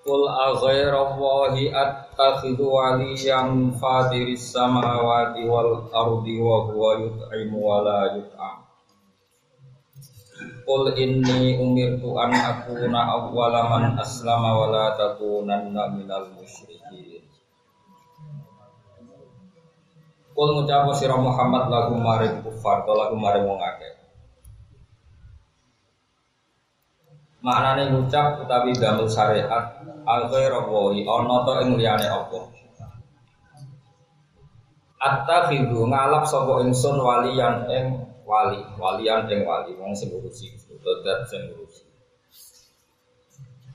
Qul aghairallahi attakhidhu waliyan fatiris samawati wal ardi wa huwa yut'imu wa la yut'am. Qul inni umirtu an akuna awwala man aslama wa la takunanna minal musyrikin. Qul ngucap sira Muhammad lagu maring kufar, lagu maring wong. Maknane ngucap utawi damel syariat al-ghairallahi ana ta ing liyane apa ngalap sapa ingsun waliyan ing wali, waliyan ing wali wong sing ngurusi, dodat sing ngurusi.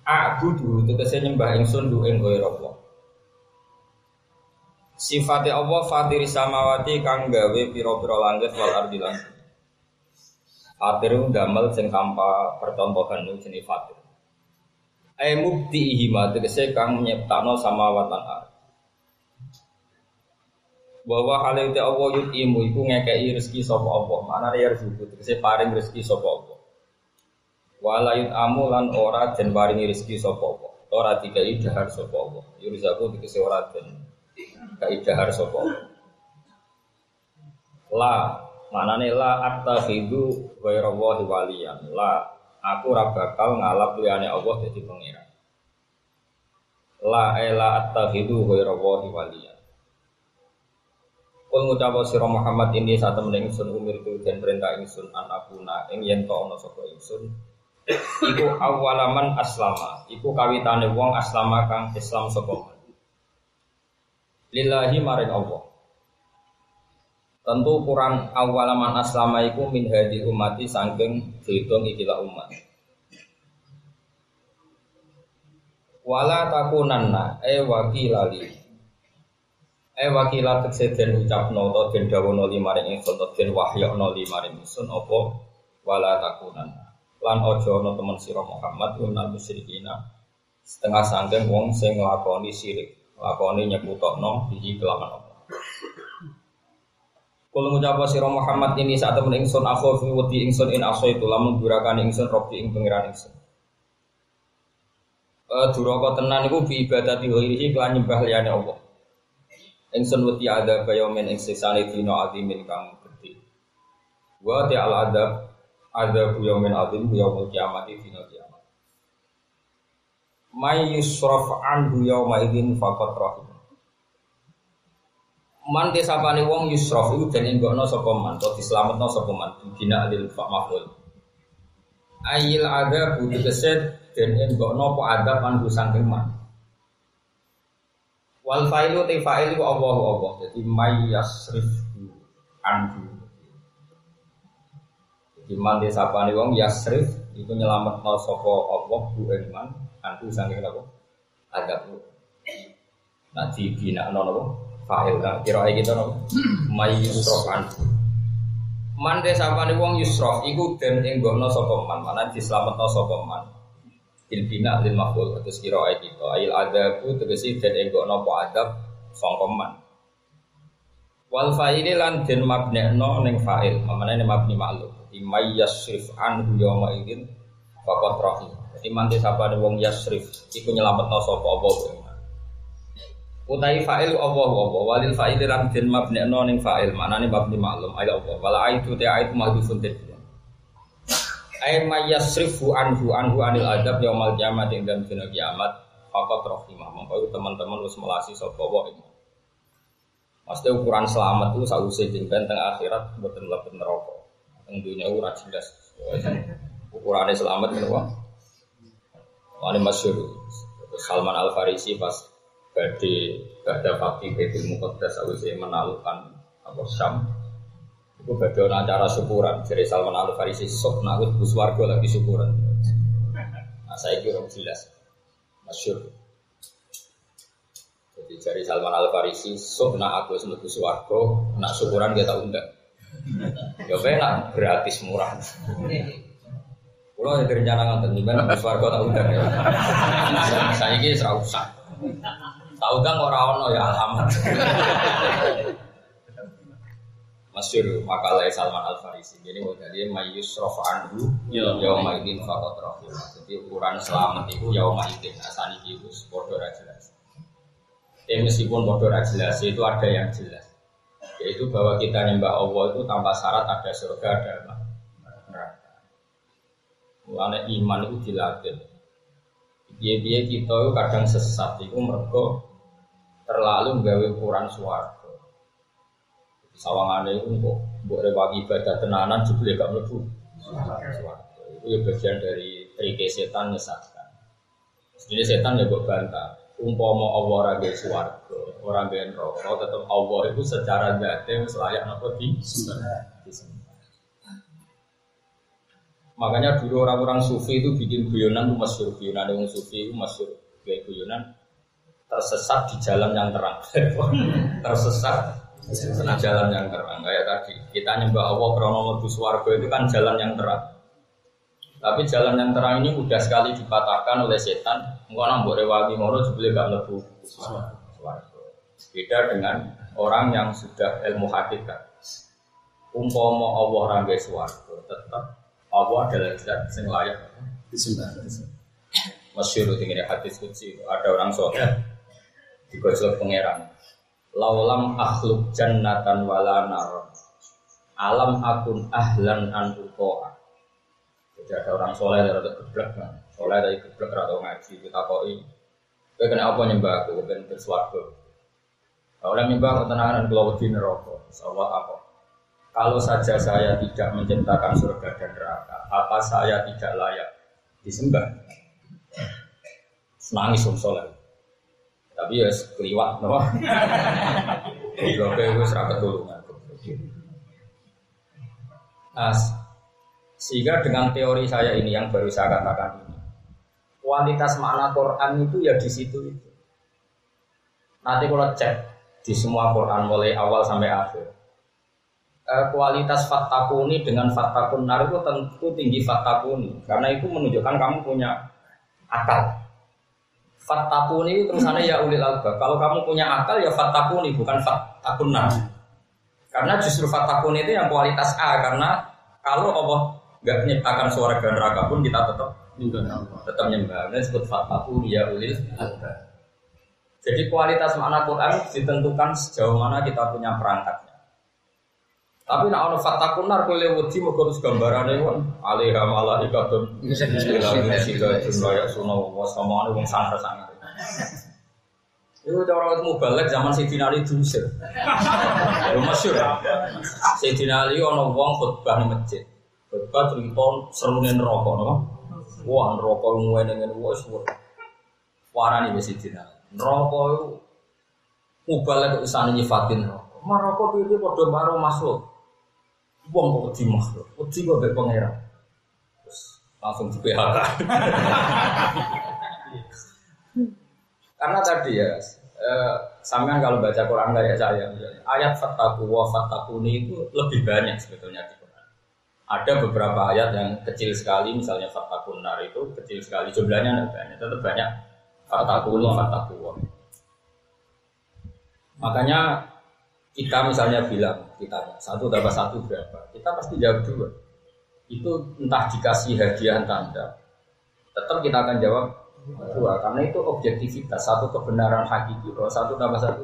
Aku dulu nyembah ingsun du ing ghairallah. Sifate Allah fatiri samawati kang gawe pira-pira langit wal ardi lan Fatir damel sing tanpa percontohan itu jenis fatir. Ai mubti ihima tegese kang nyiptano sama watan. Bahwa hal itu Allah yutimu iku ngekei rezeki sapa Allah. Mana ya rezeki tegese paring rezeki sapa Allah. Wala yutamu lan ora den paringi rezeki sapa Allah. Ora dikai dahar sapa Allah. Yurizaku tegese ora den kai dahar sapa Allah. La Manane la attakhidu ghairallahi waliyan. La aku ora bakal ngalap liyane Allah dadi pangeran. La ela attakhidu ghairallahi waliyan. Kul ngucap sira Muhammad ini satu meneng ingsun umir tu dan perintah ingsun anakuna ing yen to ana sapa ingsun. Iku awalaman aslama, iku kawitane wong aslama kang Islam sapa Lillahi maring Allah. Tentu ukuran awalaman aslama iku min hadi umati sangking dihitung ikilah umat. Wala takunanna e wakilali. E wakila den ucapno to den dawono limaring ingsun to den wahyakno limaring ingsun apa wala takunanna. Lan aja ana temen sira Muhammad minal musyrikina. Setengah sangking wong sing nglakoni syirik, nglakoni nyebutokno iki kelawan Kalau mengucap sira Muhammad ini saat temen ingsun aku fi wedi ingsun in aso itu lamun durakan ingsun robi ing pengiran ingsun. Eh duraka tenan iku bi ibadati ghairihi kelan nyembah liyane Allah. Ingsun wedi ada bayomen ing sesane dina azimin kang gedhe. Wa al adab ada yaumil azim yaumul kiamat dina kiamat. May yusraf anhu yauma idzin faqat man desapane wong yusrof iku den enggokno sapa man to dislametno sapa man. Bina lil maf'ul ayil ada butuh keset den enggokno apa adab anhu saking man. Wal failu te fa'il iku Allah jadi may yasrif anhu. Jadi man desapane wong yasrif itu nyelametno sapa Allah bu man anhu saking apa? Adab nah di bina nono fa'il kan kira gitu no? May yusrof an man sapa nih wong yusrof iku den enggokno sapa man? Mana dislametno sapa man? Il bina lil maf'ul. Terus kira kita ail adabu tegesi den enggokno apa adab sangka man. Wal fa'ili lan den mabnekno ning fa'il. Mamane mabni ma'lum. Di may yasrif an yawma idin faqat rahim jadi man sapa nih wong yasrif iku nyelametno sapa apa Utai fa'il Allah Allah walil fa'il ram den mabni'no ning fa'il maknane mabni maklum ayo Allah wala aitu te aitu mahdhufun tadbir Ay mayasrifu anhu anhu anil adab yaumal kiamat ing dalam dina kiamat faqat rahimah mongko teman-teman wis melasi sapa wa Maksudnya ukuran selamat itu sausé jengben teng akhirat mboten mlebu neraka. Teng dunia ora jelas. Ukurannya selamat menapa? Wani masyhur. Salman Al Farisi pas Badi Bada Fakti Betul Muqaddas Awisi menalukan apa Syam Itu badi acara syukuran Jadi Salman Al Farisi Sok nakut bus warga lagi syukuran Nah saya kira jelas Masyur. Jadi dari Salman Al Farisi, sok nak aku sembuh suwargo, nak syukuran kita undang. Ya nak gratis murah. Kalau ada rencana nganten, gimana suwargo tak undang ya. Saya ini usah. Tahu kan orang orang ya alamat. Masyur makalah Salman Al Farisi. Jadi mau jadi mayus rofa anhu yaum maidin fakot rohim. Jadi ukuran selamat itu yaum maidin asani itu bodoh jelas. Eh meskipun bodoh jelas itu ada yang jelas. Yaitu bahwa kita nyembah Allah itu tanpa syarat ada surga ada neraka. Mulanya iman itu dilatih. Dia-dia kita itu kadang sesat itu mereka terlalu menggawe ukuran suara Sawangane itu kok buat rebagi ibadah tenanan juga gak mlebu. Itu ya bagian dari trike setan nyesatkan. Jadi setan ya buat bantah. Umpama Allah ora gawe swarga, ora gawe neraka, tetap Allah itu secara zate wis layak napa di? Makanya dulu orang-orang sufi itu bikin guyonan itu masyur guyonan yang sufi itu masyur guyonan tersesat di jalan yang terang tersesat Nah, jalan yang terang kayak tadi. Kita nyembah Allah krono mlebu swarga itu kan jalan yang terang. Tapi jalan yang terang ini mudah sekali dipatahkan oleh setan. Engkau nang mbok rewangi ngono jebule gak mlebu swarga. Beda dengan orang yang sudah ilmu hakikat. Umpama Allah ora nggawe swarga, tetap Allah adalah zat sing layak disembah. Masyhur tinggal hadis kutsi ada orang soleh digojlok pangeran laulam akhluk jannatan wala nar alam akun ahlan an utoa jadi ada orang soleh dari geblek kan soleh dari geblek atau ngaji kita koi Kau kena apa nyembah aku, ben bersuarga. Kalau nyembah ketenangan dan keluar di neraka, Allah apa? Kalau saja saya tidak menciptakan surga dan neraka, apa saya tidak layak disembah? Senangis soleh. Tapi ya keliwat, no? Goblok gue serakat dulu Nah, sehingga dengan teori saya ini yang baru saya katakan ini, kualitas makna Quran itu ya di situ itu. Nanti kalau cek di semua Quran mulai awal sampai akhir, eh, kualitas fatakuni dengan fatakun nar itu tentu tinggi fatakuni karena itu menunjukkan kamu punya akal Fattakuni terusannya ya ulil albab. Kalau kamu punya akal ya fattakuni bukan fattakunna. Karena justru fattakuni itu yang kualitas A karena kalau Allah nggak menciptakan suara dan neraka pun kita tetap tetap nyembah. Ini disebut fattakuni ya ulil albab. Jadi kualitas makna Quran ditentukan sejauh mana kita punya perangkatnya. Tapi nak ono fatakun nar kowe wedi mergo terus gambarane kon alaiha malaikatun ila sila ya suno wa samane wong sangar-sangar. Itu cara mau balik zaman Sayyidina Ali diusir. Lu masyhur. Sayyidina Ali ono wong khutbah di masjid. Khutbah cerita serune neraka napa? Wah neraka ngene ngene wis warani wis Sayyidina. Neraka iku mubalek nyifatin neraka. Neraka piye padha karo makhluk. Wong kok wedi makhluk, wedi kok mbek pangeran. Terus langsung di PHK. Karena tadi ya, eh, sampean kalau baca Quran kayak saya, ayat fataku wa fatakuni itu lebih banyak sebetulnya di Quran. Ada beberapa ayat yang kecil sekali, misalnya fatakunar itu kecil sekali, jumlahnya tidak banyak, tetap banyak fatakuni, fatakuwa. Makanya kita misalnya bilang kita satu tambah satu berapa? Kita pasti jawab dua. Itu entah dikasih hadiah tanda tetap kita akan jawab dua karena itu objektivitas satu kebenaran hakiki bahwa satu tambah satu.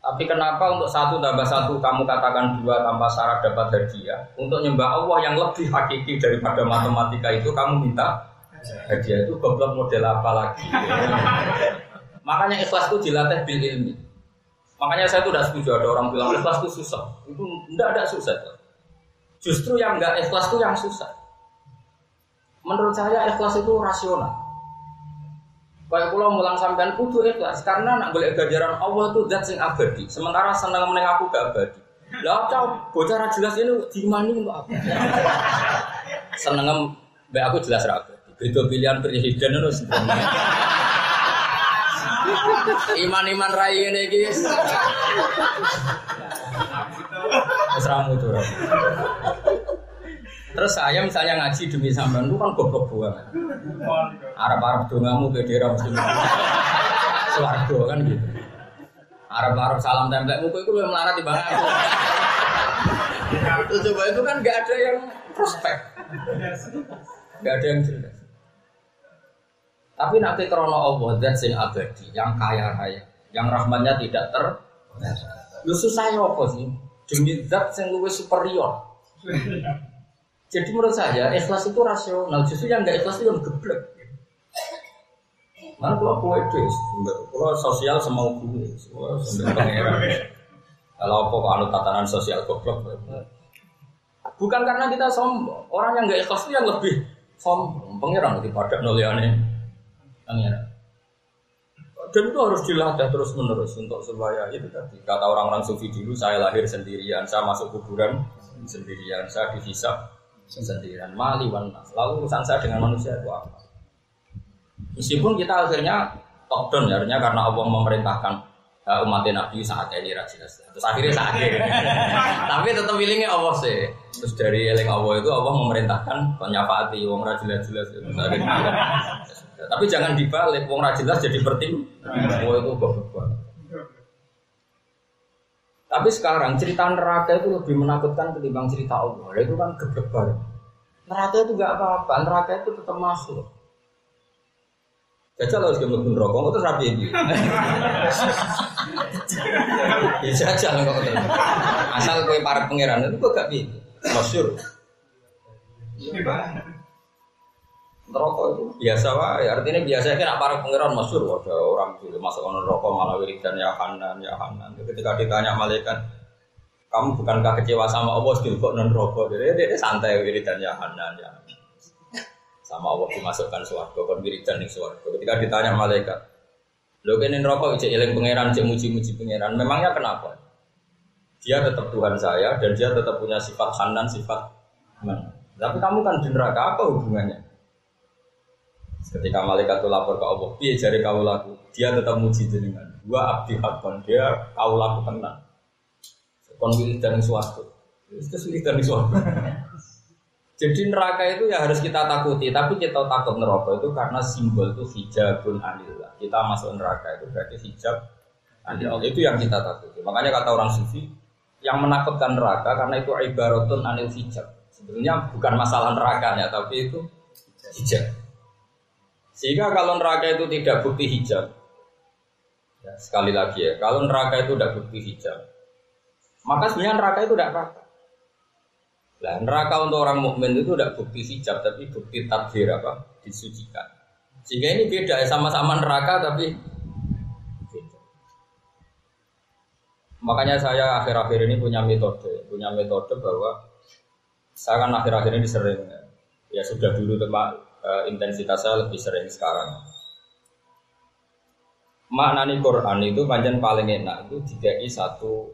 Tapi kenapa untuk satu tambah satu kamu katakan dua tanpa syarat dapat hadiah? Untuk nyembah Allah yang lebih hakiki daripada matematika itu kamu minta hadiah. Itu goblok model apa lagi? Makanya ikhlas itu dilatih bil ilmi Makanya saya tuh tidak setuju ada orang bilang ikhlas itu susah. Itu tidak ada susah. Justru yang nggak ikhlas itu yang susah. Menurut saya ikhlas itu rasional. Kayak pulau mulang sampean kudu ikhlas karena nak boleh ganjaran Allah itu zat sing abadi. Sementara senang meneng aku gak abadi. Lah kau bocah jelas ini di mana untuk apa? Seneng mbak aku jelas raga. Beda pilihan presiden itu sebenarnya. Iman-iman rai ini guys. Mesramu tuh. Terus saya misalnya ngaji demi sampean itu kan goblok banget. Arab-arab dongamu ke daerah mesti Swargo kan gitu. Arab-arab salam tempelmu itu memang melarat di bangga aku. Terus coba itu kan gak ada yang prospek. Gak ada yang jelas. Tapi nanti krono Allah dan sing abadi, yang kaya raya, yang rahmatnya tidak ter. Lu susah ya apa sih? Demi zat yang lebih superior. Jadi menurut saya ikhlas itu rasional. Justru yang nggak ikhlas itu yang geblek. Mana kalau kue des, kalau sosial semau pangeran. Kalau apa kok anu tatanan sosial goblok? Bukan karena kita sombong. Orang yang nggak ikhlas itu yang lebih sombong. Pangeran daripada nuliane pangeran. Dan itu harus dilatih terus menerus untuk supaya itu tadi kata orang-orang sufi dulu saya lahir sendirian, saya masuk kuburan sendirian, saya dihisap sendirian, mali wan Lalu urusan saya dengan manusia itu apa? Meskipun kita akhirnya top down ya, artinya karena Allah memerintahkan uh, umat Nabi saat ini jelas. Terus akhirnya saat ini. Tapi tetap pilihnya Allah sih. Terus dari eling Allah itu Allah memerintahkan penyafaati wong ra jelas jelas. Tapi jangan dibalik, wong ra jelas jadi bertim. Oh itu goblok banget. Tapi sekarang cerita neraka itu lebih menakutkan ketimbang cerita Allah. Itu kan geblek banget. Neraka itu gak apa-apa, neraka itu tetap masuk. Jajal harus gemuk rokok, itu rapi ini. Ya jajal kok Asal kue para pangeran itu kok gak bi, masyur. Rokok itu biasa wae, artinya biasa kan para pangeran masyur ada orang itu masuk rokok malah wiridan ya hanan ya hanan. Ketika ditanya malaikat, kamu bukankah kecewa sama Allah sih kok non rokok? Jadi dia santai wiridan ya hanan ya. Sama Allah dimasukkan suarga, kon wiridan nih suarga. Ketika ditanya malaikat, lo kene rokok ijek eling pangeran, ijek muji-muji pangeran. Memangnya kenapa? Dia tetap Tuhan saya dan dia tetap punya sifat hanan, sifat mana. Tapi kamu kan di neraka apa hubungannya? Ketika malaikat itu lapor ke Allah, piye jari kau laku? Dia tetap muji jenengan. Dua abdi hakon, dia kau laku tenang. Kon dan suatu. Itu dan suatu. Jadi neraka itu ya harus kita takuti, tapi kita takut neraka itu karena simbol itu hijabun anillah. Kita masuk neraka itu berarti hijab anillah. Itu yang kita takuti. Makanya kata orang sufi, yang menakutkan neraka karena itu ibaratun anil hijab. Sebenarnya bukan masalah nerakanya, tapi itu hijab. Sehingga kalau neraka itu tidak bukti hijab, ya, sekali lagi ya, kalau neraka itu tidak bukti hijab, maka sebenarnya neraka itu tidak apa-apa. Nah, neraka untuk orang mukmin itu tidak bukti hijab, tapi bukti takdir apa? Disucikan. Sehingga ini beda, ya, sama-sama neraka tapi beda. Makanya saya akhir-akhir ini punya metode, punya metode bahwa saya kan akhir-akhir ini sering ya sudah dulu tempat uh, intensitas saya lebih sering sekarang. Maknani Quran itu panjang paling enak itu dikai satu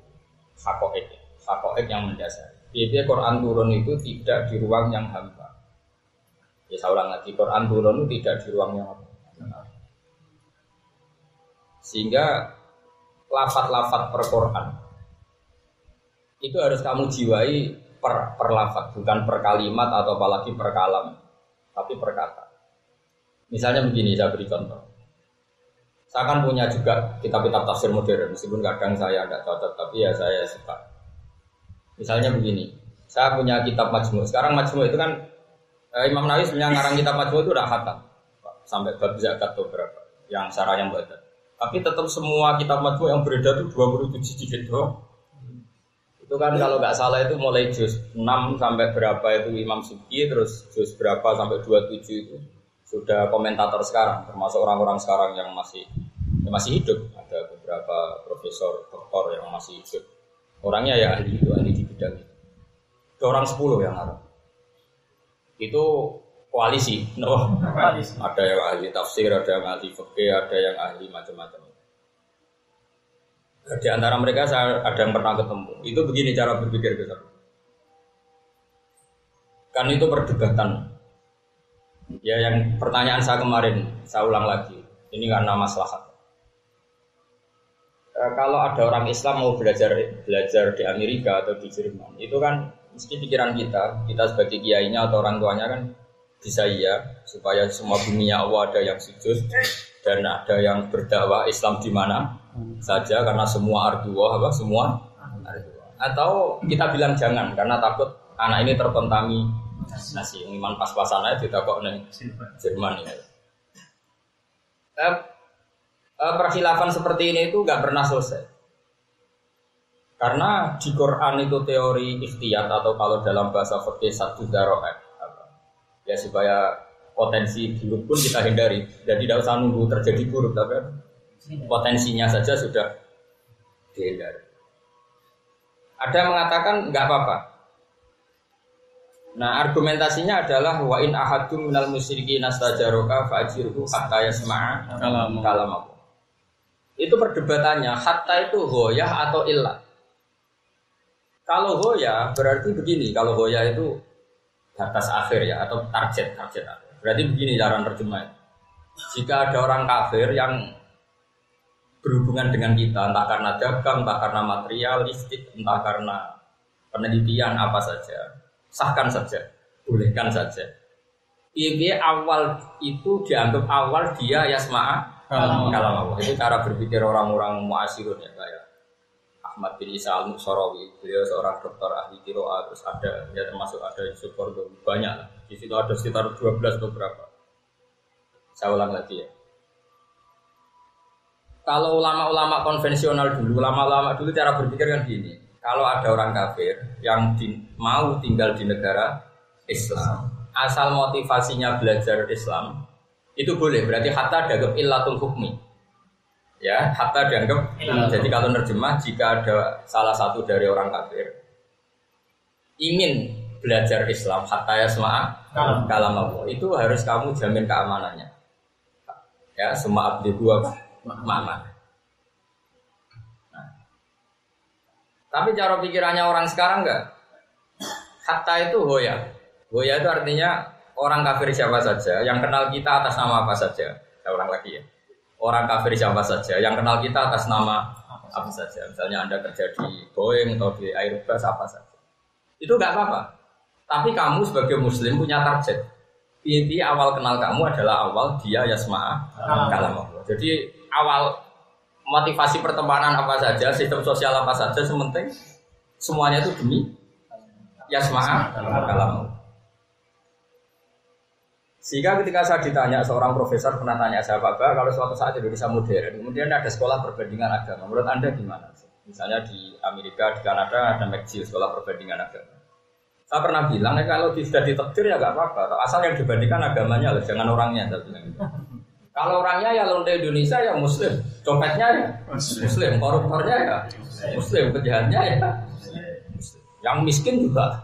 hakoek, hakoek yang mendasar. Jadi Quran turun itu tidak di ruang yang hampa. Ya saya ulang lagi, Quran turun itu tidak di ruang yang hampa. Sehingga lafat-lafat per Quran itu harus kamu jiwai per, per lafat, bukan per kalimat atau apalagi per kalam tapi perkata. Misalnya begini, saya beri contoh. Saya kan punya juga kitab-kitab tafsir modern, meskipun kadang saya tidak cocok, tapi ya saya suka. Misalnya begini, saya punya kitab majmu. Sekarang majmu itu kan eh, Imam Nawawi sebenarnya ngarang kitab majmu itu udah khatam sampai bab zakat beberapa yang sarah yang badan. Tapi tetap semua kitab majmu yang beredar itu 27 jilid doang. Itu kan kalau nggak salah itu mulai juz 6 sampai berapa itu Imam Subki terus juz berapa sampai 27 itu sudah komentator sekarang termasuk orang-orang sekarang yang masih yang masih hidup. Ada beberapa profesor doktor yang masih hidup. Orangnya ya ahli itu ahli di bidang itu. Itu orang 10 yang ada itu koalisi no. Ada yang ahli tafsir ada yang ahli fikih ada yang ahli macam-macam di antara mereka saya ada yang pernah ketemu. Itu begini cara berpikir kita. Kan itu perdebatan. Ya yang pertanyaan saya kemarin, saya ulang lagi. Ini karena masalah. eh, kalau ada orang Islam mau belajar belajar di Amerika atau di Jerman, itu kan mesti pikiran kita, kita sebagai kiainya atau orang tuanya kan bisa iya supaya semua dunia Allah ada yang sujud dan ada yang berdakwah Islam di mana saja karena semua ardua apa semua. Atau kita bilang jangan karena takut anak ini terkontaminasi iman pas-pasan aja ditakok nih Jerman ya. Eh, perkhilafan seperti ini itu nggak pernah selesai. Karena di Quran itu teori ikhtiyat atau kalau dalam bahasa fikih satu daroat ya supaya potensi buruk pun kita hindari dan tidak usah nunggu terjadi buruk tapi potensinya saja sudah dihindari. Ada yang mengatakan nggak apa-apa. Nah argumentasinya adalah wa in ahadum minal musyriki nastajaroka fa'jirhu hatta yasma'a kalam Itu perdebatannya hatta itu hoyah atau ilah. Kalau hoya berarti begini, kalau hoya itu batas akhir ya atau target target akhir. Berarti begini cara terjemah. Jika ada orang kafir yang berhubungan dengan kita, entah karena dagang, entah karena materialistik, entah karena penelitian apa saja, sahkan saja, bolehkan saja. Iya awal itu dianggap awal dia yasma'a kalau Allah. Itu cara berpikir orang-orang muasirun ya kayak Ahmad bin Isa al Musaраwi beliau seorang dokter ahli kiroa terus ada ya termasuk ada Yusuf banyak. Di situ ada sekitar 12 beberapa saya ulang lagi ya kalau ulama-ulama konvensional dulu ulama-ulama dulu cara berpikir kan gini. Kalau ada orang kafir yang di, mau tinggal di negara Islam asal motivasinya belajar Islam itu boleh. Berarti hatta dagab illatul hukmi. Ya hatta dianggap jadi kalau nerjemah jika ada salah satu dari orang kafir ingin belajar Islam hatta ya semua kalam. Allah itu harus kamu jamin keamanannya. Ya semua abdi gua mana nah. tapi cara pikirannya orang sekarang enggak hatta itu hoya hoya itu artinya orang kafir siapa saja yang kenal kita atas nama apa saja saya ulang lagi ya orang kafir siapa saja yang kenal kita atas nama apa saja. Misalnya Anda kerja di Boeing atau di Airbus apa saja. Itu nggak apa-apa. Tapi kamu sebagai muslim punya target. Inti awal kenal kamu adalah awal dia yasma'a kalam Allah. Jadi awal motivasi pertemanan apa saja, sistem sosial apa saja, sementing semuanya itu demi kalam Allah. Sehingga ketika saya ditanya seorang profesor pernah tanya saya Pak kalau suatu saat Indonesia modern, kemudian ada sekolah perbandingan agama, menurut anda gimana? Misalnya di Amerika, di Kanada ada McGill sekolah perbandingan agama. Saya pernah bilang ya kalau sudah ditektir ya nggak apa-apa, asal yang dibandingkan agamanya loh, jangan orangnya. Saya bilang. Gitu. Kalau orangnya ya lonte Indonesia ya Muslim, copetnya ya Muslim, koruptornya ya Muslim, penjahatnya ya Muslim. Yang miskin juga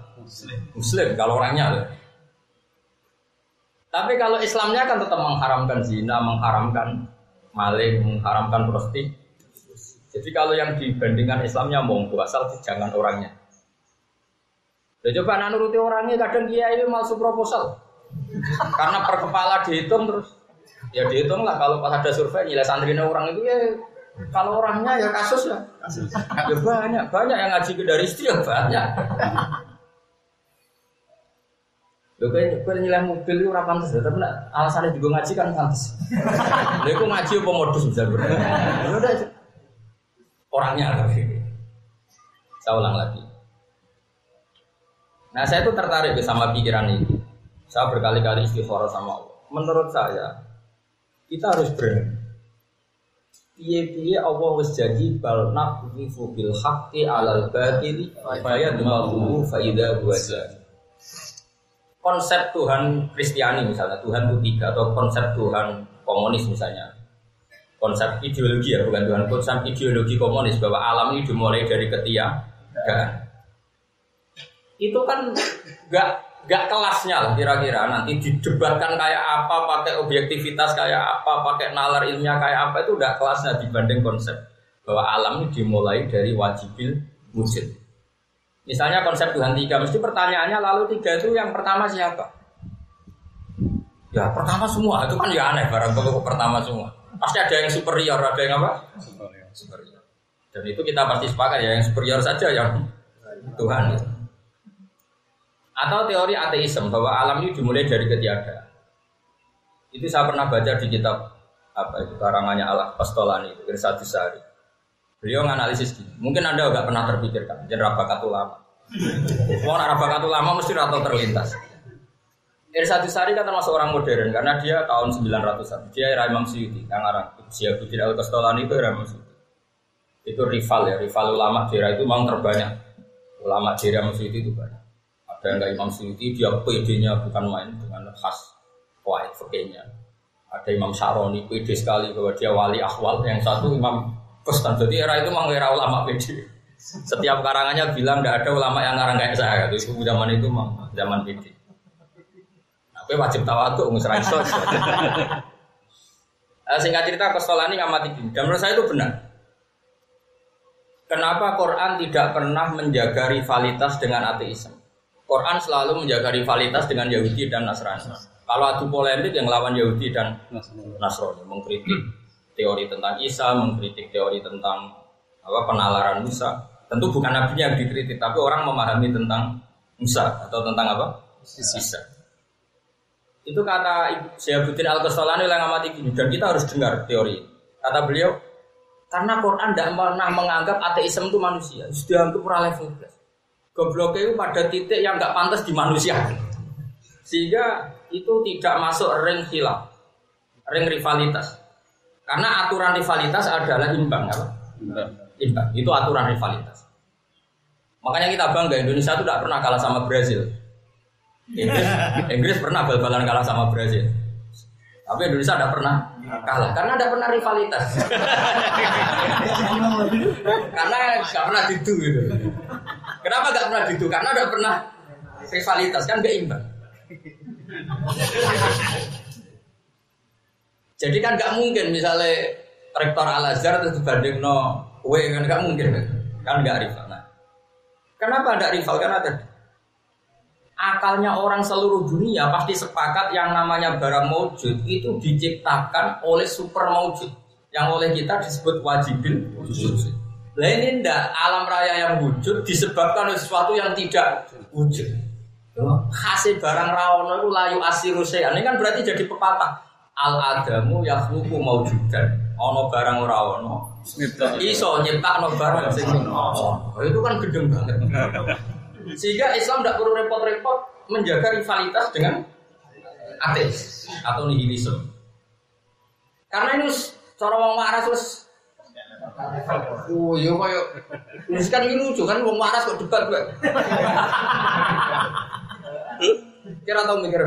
Muslim, kalau orangnya loh. Tapi kalau Islamnya kan tetap mengharamkan zina, mengharamkan maling, mengharamkan prostitusi. Jadi kalau yang dibandingkan Islamnya monggo asal jangan orangnya. Ya coba anak nuruti orangnya kadang dia ini masuk proposal. Karena per kepala dihitung terus ya dihitung lah kalau pas ada survei nilai santrinya orang itu ya kalau orangnya ya kasus ya. Ya banyak, banyak yang ngaji ke dari istri ya banyak. Lho kowe nilai mobil itu ora pantes, tapi nak alasannya juga ngaji kan pantes. Lha iku ngaji apa modus bisa udah orangnya tapi. Saya ulang lagi. Nah saya itu tertarik sama pikiran ini. Saya berkali-kali istighfar sama Allah. Menurut saya kita harus berani. Piye-piye Allah wis jadi bal naqfu bil haqqi alal batili fa yadmahu fa idza huwa konsep Tuhan Kristiani misalnya Tuhan itu tiga atau konsep Tuhan komunis misalnya. Konsep ideologi ya bukan Tuhan konsep ideologi komunis bahwa alam ini dimulai dari ketiadaan itu kan gak gak kelasnya lah kira-kira nanti didebatkan kayak apa pakai objektivitas kayak apa pakai nalar ilmiah kayak apa itu udah kelasnya dibanding konsep bahwa alam ini dimulai dari wajibil wujud Misalnya konsep Tuhan tiga, mesti pertanyaannya lalu tiga itu yang pertama siapa? Ya pertama semua, itu kan ya aneh barang pertama semua. Pasti ada yang superior, ada yang apa? Superior. superior. Dan itu kita pasti sepakat ya, yang superior saja yang Tuhan. Atau teori ateisme bahwa alam ini dimulai dari ketiadaan. Itu saya pernah baca di kitab apa itu karangannya Allah Pastolani itu Sari. Beliau menganalisis gini. Mungkin anda nggak pernah terpikirkan, jadi rabakat ulama. Mau rabakat ulama mesti rata terlintas. Irsadu Sari kan termasuk orang modern karena dia tahun 900-an. Dia era Imam Suyuti, yang orang Syiabuddin Al Kastolani itu era Imam Suyuti. Itu rival ya, rival ulama daerah itu memang terbanyak. Ulama daerah Imam Suyuti itu banyak. Ada yang nggak Imam Suyuti, dia PD-nya bukan main dengan khas kuat fakihnya. Ada Imam Syaroni, PD sekali bahwa dia wali ahwal. Yang satu Imam Kustan. Jadi era itu memang era ulama PD. Setiap karangannya bilang tidak ada ulama yang ngarang kayak saya. Itu zaman itu memang zaman PD. Tapi wajib tawaduk ngusra iso. Eh, singkat cerita Kostolani ngamati gini. Dan menurut saya itu benar. Kenapa Quran tidak pernah menjaga rivalitas dengan ateisme? Quran selalu menjaga rivalitas dengan Yahudi dan Nasrani. Kalau adu polemik yang lawan Yahudi dan Nasrani, mengkritik teori tentang Isa, mengkritik teori tentang apa penalaran Musa. Tentu bukan Nabi yang dikritik, tapi orang memahami tentang Musa atau tentang apa? Isa. Itu kata Syekhuddin Al-Qastolani yang amati gini, dan kita harus dengar teori. Kata beliau, karena Quran tidak pernah menganggap ateisme itu manusia. Sudah untuk pra level Goblok itu pada titik yang nggak pantas di manusia. Sehingga itu tidak masuk ring hilaf, ring rivalitas. Karena aturan rivalitas adalah imbang, apa? Imbang. Itu aturan rivalitas. Makanya kita bangga Indonesia itu tidak pernah kalah sama Brazil. Inggris, Inggris pernah bal-balan kalah sama Brazil. Tapi Indonesia tidak pernah kalah karena tidak pernah rivalitas. karena nggak pernah didu gitu. Kenapa nggak pernah didu? Karena tidak pernah rivalitas kan gak imbang. Jadi kan nggak mungkin misalnya rektor Al Azhar terus dibanding no W kan nggak mungkin kan kan nggak rival. Nah, kenapa ada rival? Karena tadi akalnya orang seluruh dunia pasti sepakat yang namanya barang maujud itu diciptakan oleh super maujud yang oleh kita disebut wajibin wujud. Nah ini ndak alam raya yang wujud disebabkan oleh sesuatu yang tidak wujud. Hasil barang rawono itu layu asiru Ini kan berarti jadi pepatah. Al adamu yakhluqu maujudan. Ono barang ora ono. Iso nyiptakno barang sing ono. Itu kan gedeng banget. Sehingga Islam tidak perlu repot-repot menjaga rivalitas dengan ateis atau nihilisme. Karena ini cara wong waras terus Oh iya koyo ini kan ini lucu kan wong waras kok debat gue. Kira tau mikir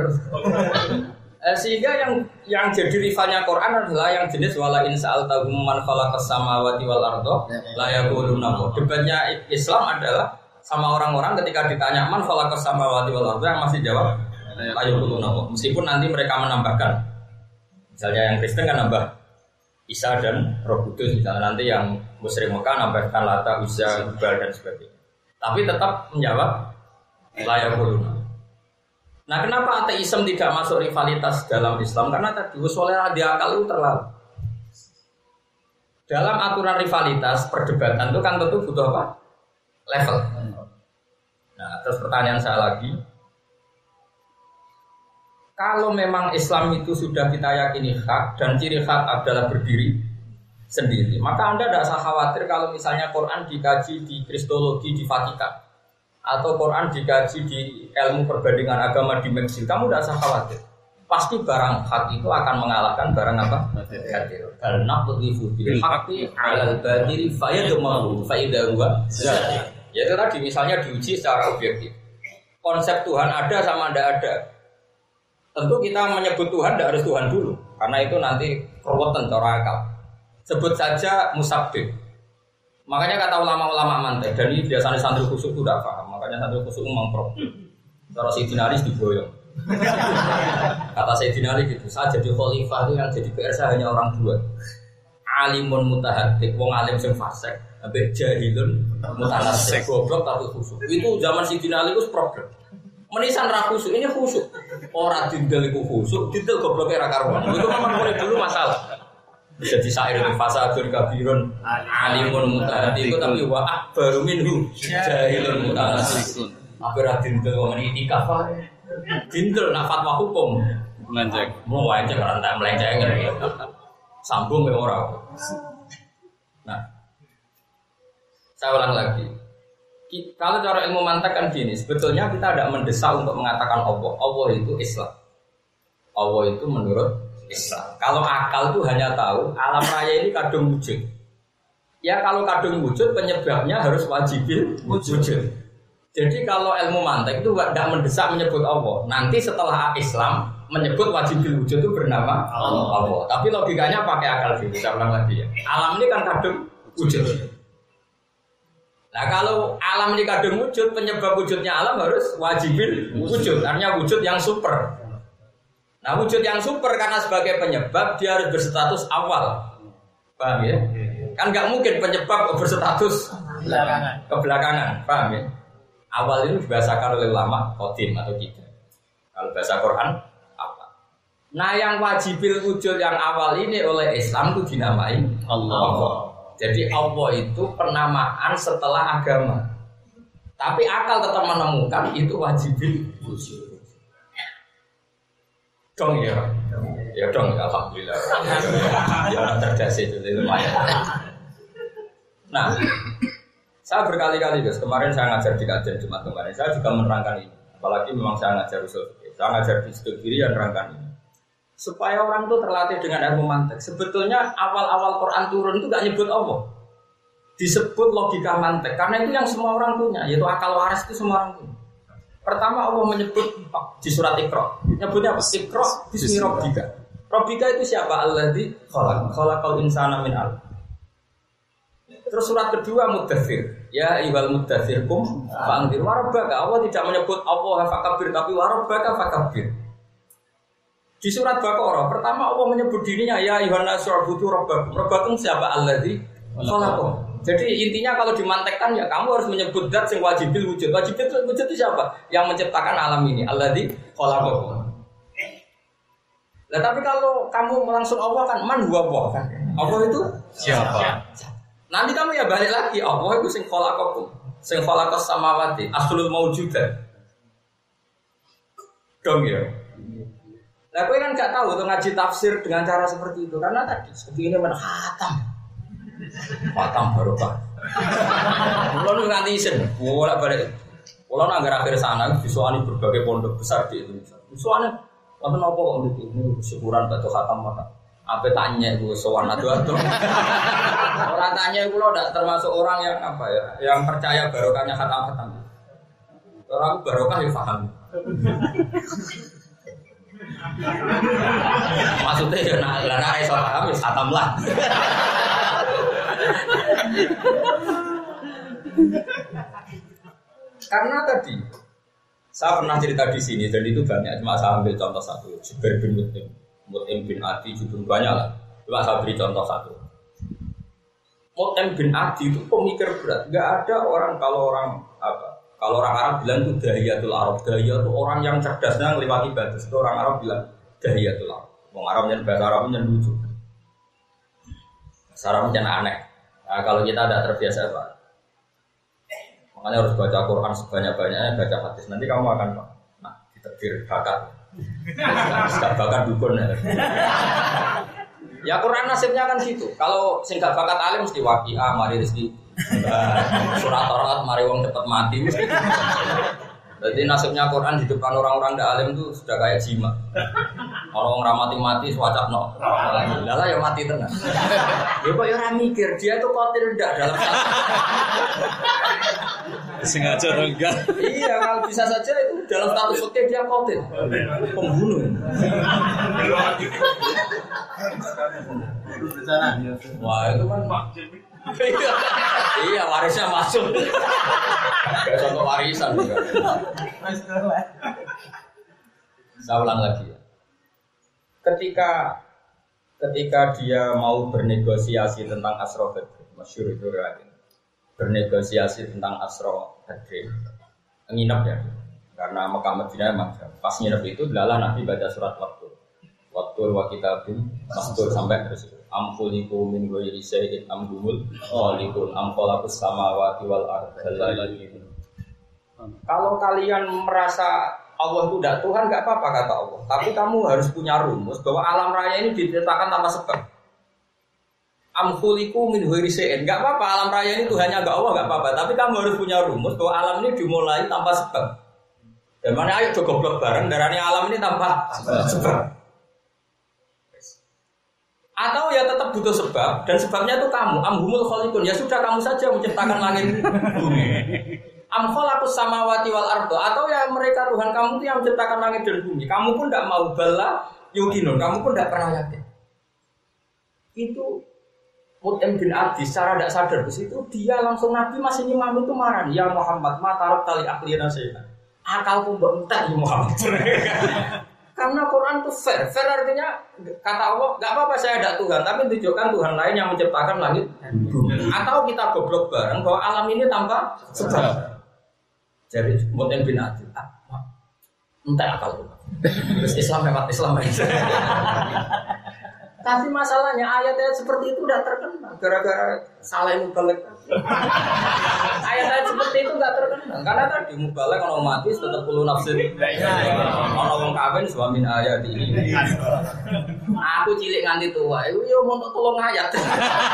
eh, sehingga yang yang jadi rivalnya Quran adalah yang jenis wala in sa'altahum man khalaqas samawati wal ardo la yaquluna Debatnya Islam adalah sama orang-orang ketika ditanya man khalaqas samawati wal arda yang masih jawab ayo nopo. Meskipun nanti mereka menambahkan. Misalnya yang Kristen kan nambah Isa dan Roh Kudus misalnya nanti yang musyrik Mekah nambahkan Lata, Uza, Hubal dan sebagainya. Tapi tetap menjawab layak kuluna. Nah kenapa ateisme tidak masuk rivalitas dalam Islam? Karena tadi usulnya akal itu terlalu. Dalam aturan rivalitas perdebatan itu kan tentu butuh apa? Level. Nah, terus pertanyaan saya lagi, kalau memang Islam itu sudah kita yakini hak dan ciri hak adalah berdiri sendiri, maka Anda tidak usah khawatir kalau misalnya Quran dikaji di Kristologi di Vatikan atau Quran dikaji di ilmu perbandingan agama di Mesir, kamu tidak usah khawatir. Pasti barang hak itu akan mengalahkan barang apa? Batil. Bil alal fayadmahu Ya itu tadi misalnya diuji secara objektif. Konsep Tuhan ada sama tidak ada. Tentu kita menyebut Tuhan tidak harus Tuhan dulu. Karena itu nanti keruwetan cara akal. Sebut saja musabdid. Makanya kata ulama-ulama mantek, dan ini biasanya santri khusus itu tidak paham. Makanya santri khusus memang pro. Cara si dinaris diboyong. kata saya dinaris gitu, saya jadi khalifah itu yang jadi PR saya hanya orang dua. Alimun mutahadik, wong alim sing fasek Abe jahilun mutanasik goblok tapi khusuk. Itu zaman si Ali itu problem. Menisan ra khusuk ini khusuk. Ora dindel iku khusuk, dindel goblok era karuan. Itu memang mulai dulu masalah. bisa disair fasadun kabirun alimun mutahati itu tapi wa akbaru minhu jahilun mutahasikun apa ra dintel wong ini dintel nak fatwa hukum Melenceng. mau wae cek ora tak melenceng sambung ya ora nah saya ulang lagi kalau cara ilmu mantek kan gini sebetulnya kita tidak mendesak untuk mengatakan Allah Allah itu Islam Allah itu menurut Islam. Kalau akal tuh hanya tahu alam raya ini kadung wujud. Ya kalau kadung wujud penyebabnya harus wajibil wujud. Jadi kalau ilmu mantek itu tidak mendesak menyebut Allah. Nanti setelah Islam menyebut wajibil wujud itu bernama Allah. Tapi logikanya pakai akal dulu. Saya ulang lagi ya. Alam ini kan kadung wujud. Nah kalau alam ini kadung wujud, penyebab wujudnya alam harus wajibil wujud. Artinya wujud yang super. Nah wujud yang super karena sebagai penyebab dia harus berstatus awal. Paham ya? Kan nggak mungkin penyebab berstatus Belakangan. kebelakangan. Paham ya? Awal itu dibahasakan oleh ulama kodim atau tidak. Kalau bahasa Quran apa? Nah yang wajibil wujud yang awal ini oleh Islam itu dinamai Allah. Jadi Allah itu penamaan setelah agama. Tapi akal tetap menemukan itu wujud. Dong ya, ya dong, alhamdulillah. Ya orang cerdas itu lumayan. Nah, saya berkali-kali guys, kemarin saya ngajar di kajian Jumat kemarin, saya juga menerangkan ini. Apalagi memang saya ngajar usul. Saya ngajar di studi kiri yang menerangkan ini. Supaya orang itu terlatih dengan ilmu mantek. Sebetulnya awal-awal Quran turun itu gak nyebut Allah. Disebut logika mantek. Karena itu yang semua orang punya, yaitu akal waras itu semua orang punya. Pertama Allah menyebut di surat Iqra. Nyebutnya apa? Iqra bismi rabbika. Rabbika itu siapa? Alladzi khalaq khalaqal insana min al. Terus surat kedua Mudathir. Ya iwal mudathir kum fa'andir warabbaka. Allah tidak menyebut Allah fakabir tapi warabbaka fakabir. Di surat Baqarah pertama Allah menyebut dirinya ya ayuhan nasu rabbudu rabbakum. Rabbakum siapa? Alladzi khalaqakum. Jadi intinya kalau dimantekkan ya kamu harus menyebut zat yang wajibil wujud. Wajibil wujud itu siapa? Yang menciptakan alam ini. Alladzi khalaqakum. Nah, tapi kalau kamu langsung Allah kan man huwa Allah kan. Allah itu Siapa? Nanti kamu ya balik lagi Allah itu sing khalaqakum, sing khalaqas samawati, aslul maujudat. Dong ya. Nah, gue kan gak tahu tuh ngaji tafsir dengan cara seperti itu karena tadi seperti ini mana khatam. Khatam barokah. Nu nganti isin, bolak balik. Kulo nang akhir sana disuani berbagai pondok besar di Indonesia. Disuani Wonten apa kok niki? Ini syukuran batu khatam mana? Apa tanya gue sowan adu adu. Orang tanya gue lo termasuk orang yang apa ya? Yang percaya barokahnya khatam khatam. Orang barokah ya paham. Maksudnya ya nah, lah nah, iso paham ya khatam lah. Karena tadi saya pernah cerita di sini dan itu banyak cuma saya ambil contoh satu Jubair bin Mut'im. Mut'im bin Adi juga banyak lah. Cuma saya beri contoh satu. Mut'im bin Adi itu pemikir berat. Nggak ada orang kalau orang apa kalau orang Arab bilang itu dahiyatul Arab dahiyah itu orang yang cerdasnya melewati batas itu orang Arab bilang dahiyatul Arab orang Arab yang bahasa Arabnya lucu bahasa Arabnya aneh nah, kalau kita tidak terbiasa pak Makanya harus baca Quran sebanyak-banyaknya, baca hadis. Nanti kamu akan nah, diterbir bakat. Gak bakat dukun ya. Ya Quran nasibnya kan situ. Kalau sing gak bakat alim mesti waqiah, mari rezeki. Surat Torat, mari wong cepet mati. Jadi nasibnya Quran di depan orang-orang tidak alim itu sudah kayak jima. Kalau orang ramati mati, swacap no. Lala ya mati tenang. Ya kok ya orang mikir dia itu kotil tidak dalam satu. Sengaja renggang. Iya, kalau bisa saja itu dalam status oke dia kotil, pembunuh. Wah itu kan iya, warisnya masuk. Kayak contoh warisan juga. Saya ulang lagi ya. Ketika ketika dia mau bernegosiasi tentang Asro Badr, masyur itu. Bernegosiasi tentang Asro Badr, nginep ya. Karena Mekah Madinah emang pas nginep itu lala Nabi baca surat waktu. Waktu wa kitabim mastur sampai terus. am khuliqu min ghairi syai'in am humul khaliqun am khalaqus samawati wal yuqinun. Kalau kalian merasa Allah itu tidak Tuhan, nggak apa-apa kata Allah. Tapi kamu harus punya rumus bahwa alam raya ini diciptakan tanpa sebab. Amkuliku min huiri Nggak apa-apa, alam raya ini Tuhannya nggak Allah, nggak apa-apa. Tapi kamu harus punya rumus bahwa alam ini dimulai tanpa sebab. Dan mana ayo coba bareng, darahnya alam ini tanpa sebab. Atau ya tetap butuh sebab dan sebabnya itu kamu. Amhumul kholikun ya sudah kamu saja menciptakan langit bumi. Am khalaqus samawati wal ardo atau ya mereka Tuhan kamu itu yang menciptakan langit dan bumi. Kamu pun tidak mau bala yukinun, kamu pun tidak pernah yakin. Itu Mut'im bin Adi secara tidak sadar di situ dia langsung Nabi masih nyimam itu marah ya Muhammad matarok tali aklina saya akal pun bentar ya Muhammad Karena Quran itu fair. Fair artinya kata Allah, nggak apa-apa saya ada Tuhan, tapi tunjukkan Tuhan lain yang menciptakan langit Atau kita goblok bareng bahwa alam ini tanpa sebab. Jadi Mu'in bin Adi, ah, entah Terus Islam lewat Islam Tapi masalahnya ayat-ayat seperti itu udah terkenal gara-gara salah mubalek. ayat-ayat seperti itu nggak terkenal karena tadi mubalek kalau mati tetap perlu nafsu. Kalau wong kawin suami ayat ini. Aku cilik nganti tua, itu yo mau tolong ayat.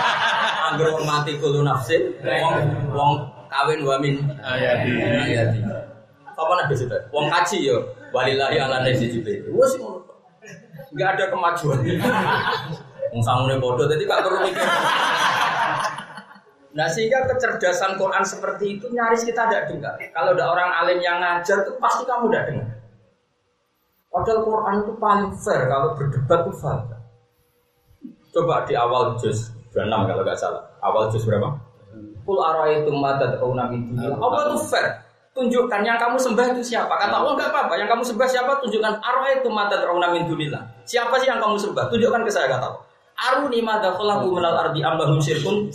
Anggur wong mati kulo nafsu, wong wong kawin wamin ayat ayat. Apa nabi sudah? Wong kaji yo walillahi ala nasi jibril. Wes nggak ada kemajuan. Sangune bodoh, jadi gak perlu mikir. Nah sehingga kecerdasan Quran seperti itu nyaris kita tidak dengar. Kalau ada orang alim yang ngajar itu pasti kamu tidak dengar. Padahal Quran itu paling fair kalau berdebat itu fair. Coba di awal juz 26 kalau nggak salah. Awal juz berapa? Kul araitum ma tad'una min Apa itu fair? Tunjukkan yang kamu sembah itu siapa. Kata Allah enggak apa-apa, yang kamu sembah siapa? Tunjukkan arwah itu mata terauna min dunillah. Siapa sih yang kamu sembah? Tunjukkan ke saya kata Allah. Aruni mada khalaqu minal ardi ambahum syirkun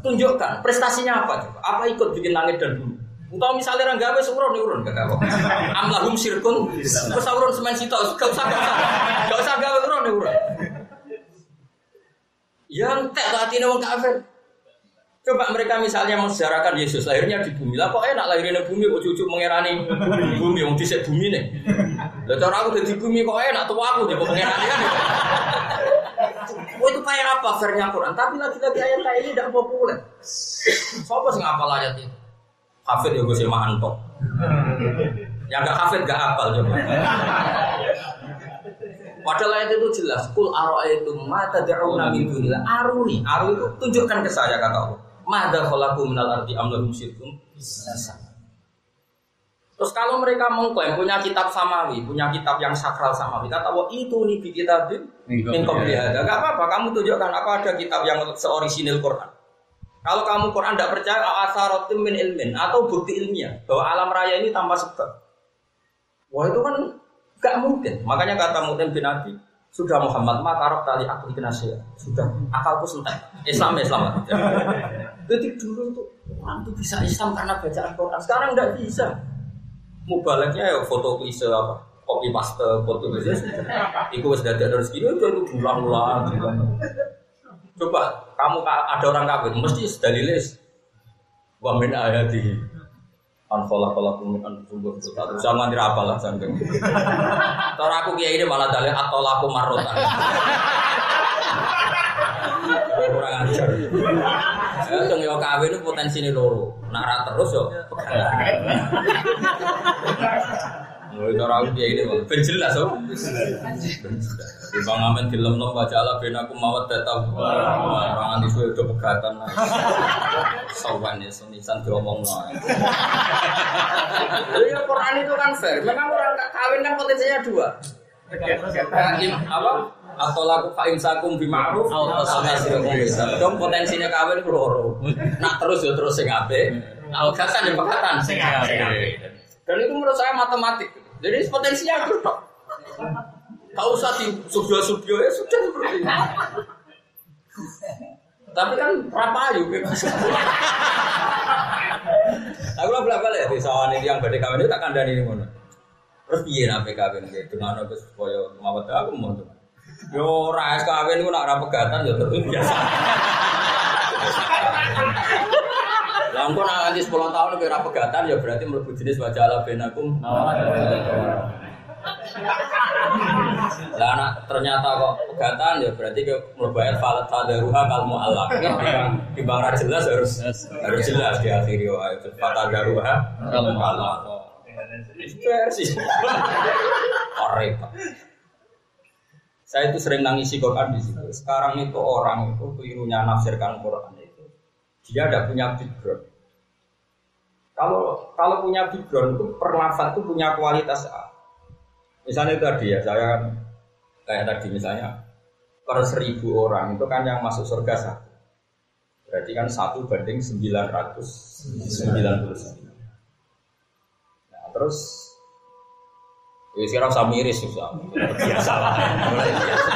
Tunjukkan prestasinya apa coba? Apa ikut bikin langit dan bumi? Utau misalnya orang gawe seurun urun kata Allah. Amlahum syirkun terus urun semen sito gak usah gak usah gak usah gawe urun urun. Yang tak hati wong kafir. Coba mereka misalnya mensejarahkan Yesus lahirnya di bumi. Lah kok enak lahirnya di bumi, kok cucu mengerani bumi, yang disek bumi nih. Lah cara aku di bumi kok enak tuh aku di mengerani kan. Oh itu kayak apa vernya Quran? Tapi lagi-lagi ayat ini tidak populer. Siapa sih ngapal ayat ini? Hafid ya gue sih antok. Yang gak hafid gak hafal coba. Padahal ayat itu jelas. Kul aro itu mata da'una min dunillah. Aruni. Aru itu tunjukkan ke saya kata Allah. Mada khalaku minal ardi amlahum syirkum Terus kalau mereka mengklaim punya kitab samawi, punya kitab yang sakral samawi, kata Allah itu nih di kitab min ada. Gak apa-apa, kamu tunjukkan apa ada kitab yang seorisinil Quran. Kalau kamu Quran tidak percaya, asarotim min ilmin atau bukti ilmiah bahwa alam raya ini tanpa sebab. Wah itu kan gak mungkin. Makanya kata Mu'min bin Abi, sudah Muhammad makarok tali aku di sudah akalku sentek Islam Islam jadi dulu tuh orang tuh bisa Islam karena bacaan Quran. Sekarang nggak bisa. Mubaleknya ya foto klise apa? Copy paste foto klise. Itu sudah ada rezeki itu itu ulang-ulang. Coba kamu ada orang kafir mesti dalilis wa min ayati an khala khalaqum min anfusikum satu zaman tidak apalah sampai Cara aku kiai ini malah dalil atau laku marrotan. Kurang ajar ya dong yo kawin itu potensi ini loro nak terus yo Mulai cara aku dia ini ben jelas oh. Di bang amen di lem baca Allah ben aku mawat datang. Orang anti suwe udah pegatan. Sawan ya senisan diomong no. Ya Quran itu kan fair. Memang orang kawin kan potensinya dua. Apa? Atau laku fa imsakum bi ma'ruf dong potensinya kawin itu loro nak terus ya terus sing al gasan yang pekatan sing dan itu menurut saya matematik jadi potensinya itu tok. Tak usah di subio-subio ya sudah seperti itu. Tapi kan rapayu. Aku lah belak balik di sawan ini yang badai kawin itu tak kandani ini mana. Terus piye nape kawin gitu dengan apa supaya mawat aku mau tuh. Yo ora es kawin ku nak ora pegatan yo terus biasa. Lah engko nak nganti 10 tahun ora pegatan ya berarti mlebu jenis wajah ala benakum. Lah anak ternyata kok pegatan ya berarti ke mlebu falat fadaruha kal mu'allaq. Di bang ra jelas harus harus jelas di akhir yo ayat fadaruha kal mu'allaq. Versi. Repot. Saya itu sering nangisi Quran di situ. Sekarang itu orang itu kelirunya nafsirkan Quran itu. Dia tidak punya background. Kalau kalau punya background itu perlafat itu punya kualitas A. Misalnya tadi ya, saya kayak tadi misalnya per seribu orang itu kan yang masuk surga satu. Berarti kan satu banding 999. Nah, terus Ya sekarang usah miris susah. Biasa lah. Mulai biasa.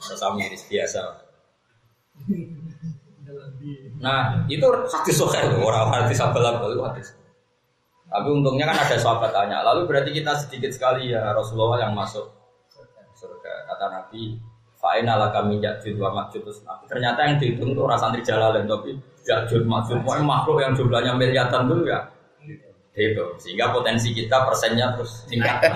Usah miris biasa. Nah, itu hadis sahih itu orang hadis sabalan itu hadis. Tapi untungnya kan ada sahabat tanya, lalu berarti kita sedikit sekali ya Rasulullah yang masuk surga. Kata Nabi, Fa'ina ala kami yakjud wa makjud Ternyata yang dihitung itu orang santri jalalain tapi yakjud makjud makhluk yang jumlahnya miliaran dulu ya itu sehingga potensi kita persennya terus tingkat.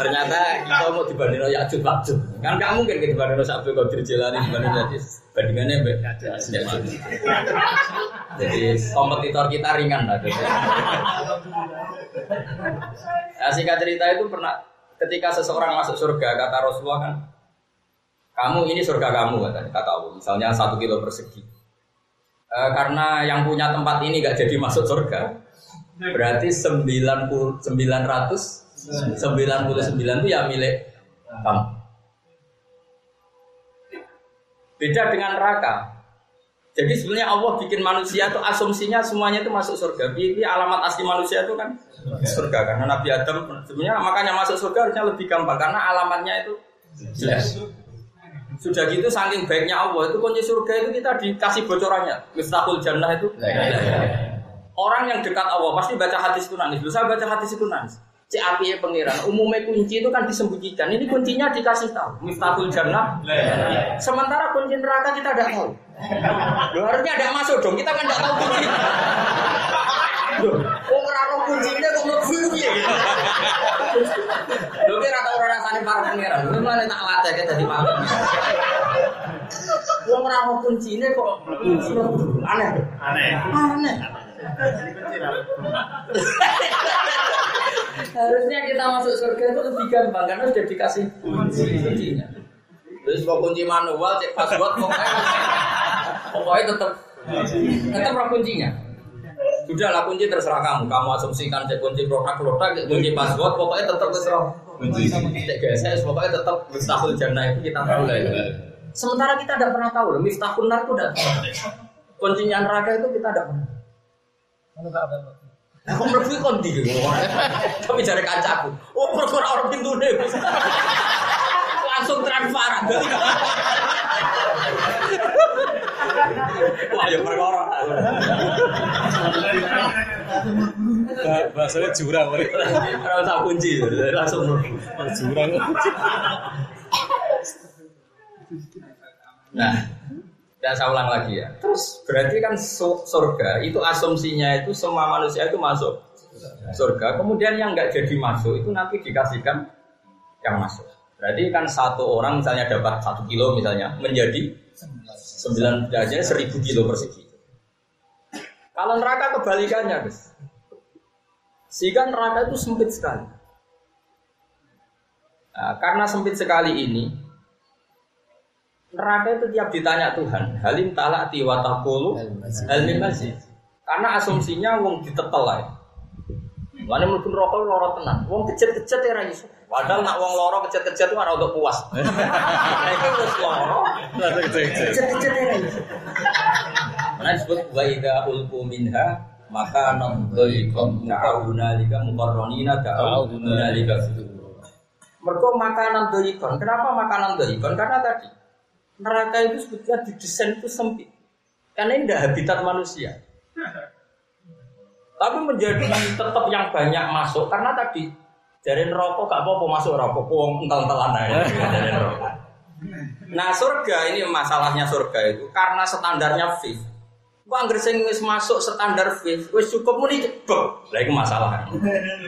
Ternyata kita mau dibanding ya cut makjub kan nggak mungkin kita dibanding sabtu kalau dijalani dibanding jadi bandingannya be jadi kompetitor kita ringan lah. Nah, singkat cerita itu pernah ketika seseorang masuk surga kata Rasulullah kan kamu ini surga kamu katanya kata Allah. Misalnya satu kilo persegi e, karena yang punya tempat ini gak jadi masuk surga, berarti 99 999 itu ya milik kamu. Beda dengan neraka. Jadi sebenarnya Allah bikin manusia itu asumsinya semuanya itu masuk surga. Ini alamat asli manusia itu kan surga karena Nabi Adam sebenarnya makanya masuk surga harusnya lebih gampang karena alamatnya itu jelas. Sudah gitu saking baiknya Allah itu kunci surga itu kita dikasih bocorannya. Miftahul jannah itu. Orang yang dekat Allah pasti baca hadis itu nangis. Saya baca hadis itu nangis. Cek api pengiran. Umumnya kunci itu kan disembunyikan. Ini kuncinya dikasih tahu. Miftahul jannah. Sementara kunci neraka kita tidak tahu. Loh, harusnya ada masuk dong. Kita kan tidak tahu kunci. Loh, kok ngeraro kuncinya kok mlebu ya? Lho kira tau ora rasane para pangeran. Lho malah tak latih ke dadi malu. Wong ora mau kuncine kok mlebu. Aneh. Aneh. Aneh. Harusnya kita masuk surga itu lebih gampang karena sudah dikasih kuncinya. Terus mau kunci manual, cek password, pokoknya pokoknya tetap tetap kuncinya. Sudah lah kunci terserah kamu. Kamu asumsikan cek kunci produk-produk, cek kunci password, pokoknya tetap terserah. Kunci cek GSS, pokoknya tetap miftahul jannah itu kita tahu lah itu. Sementara kita tidak pernah tahu, loh, miftahul nar itu tidak tahu. Kuncinya neraka itu kita tidak pernah. Aku mlebu kon ndi Tapi jare kancaku. Oh, perkara orang pintu deh. Langsung transparan. Wah, ya perkara. Bahasanya jurang. Kalau tak kunci, langsung Jurang. Nah, dan saya ulang lagi ya. Terus berarti kan surga itu asumsinya itu semua manusia itu masuk surga. Kemudian yang nggak jadi masuk itu nanti dikasihkan yang masuk. Berarti kan satu orang misalnya dapat satu kilo misalnya menjadi sembilan aja seribu kilo persegi. Kalau neraka kebalikannya, guys. Sehingga neraka itu sempit sekali. Nah, karena sempit sekali ini, neraka itu tiap ditanya Tuhan, halim talak tiwa takulu halmin masih. Karena asumsinya wong ditetel lah. Mana mungkin rokok loro tenan, wong kecet-kecet ya iso. Padahal nak wong loro kecet-kecet itu ada untuk puas. Nah itu terus loro, kecet-kecet ya iso. Mana disebut wa idza ulqu minha maka nadhiqam ta'awuna lika muqarranina ta'awuna lika Mereka makanan doikon. Kenapa makanan doikon? Karena tadi neraka itu sebetulnya didesain itu sempit. Karena ini tidak habitat manusia. Tapi menjadi tetap yang banyak masuk karena tadi Dari rokok gak apa-apa masuk rokok, wong entel-entelan aja dari rokok. Nah surga ini masalahnya surga itu karena standarnya fit. Kok anggere sing wis masuk standar fit, wis cukup muni jebok. Lah iku masalah.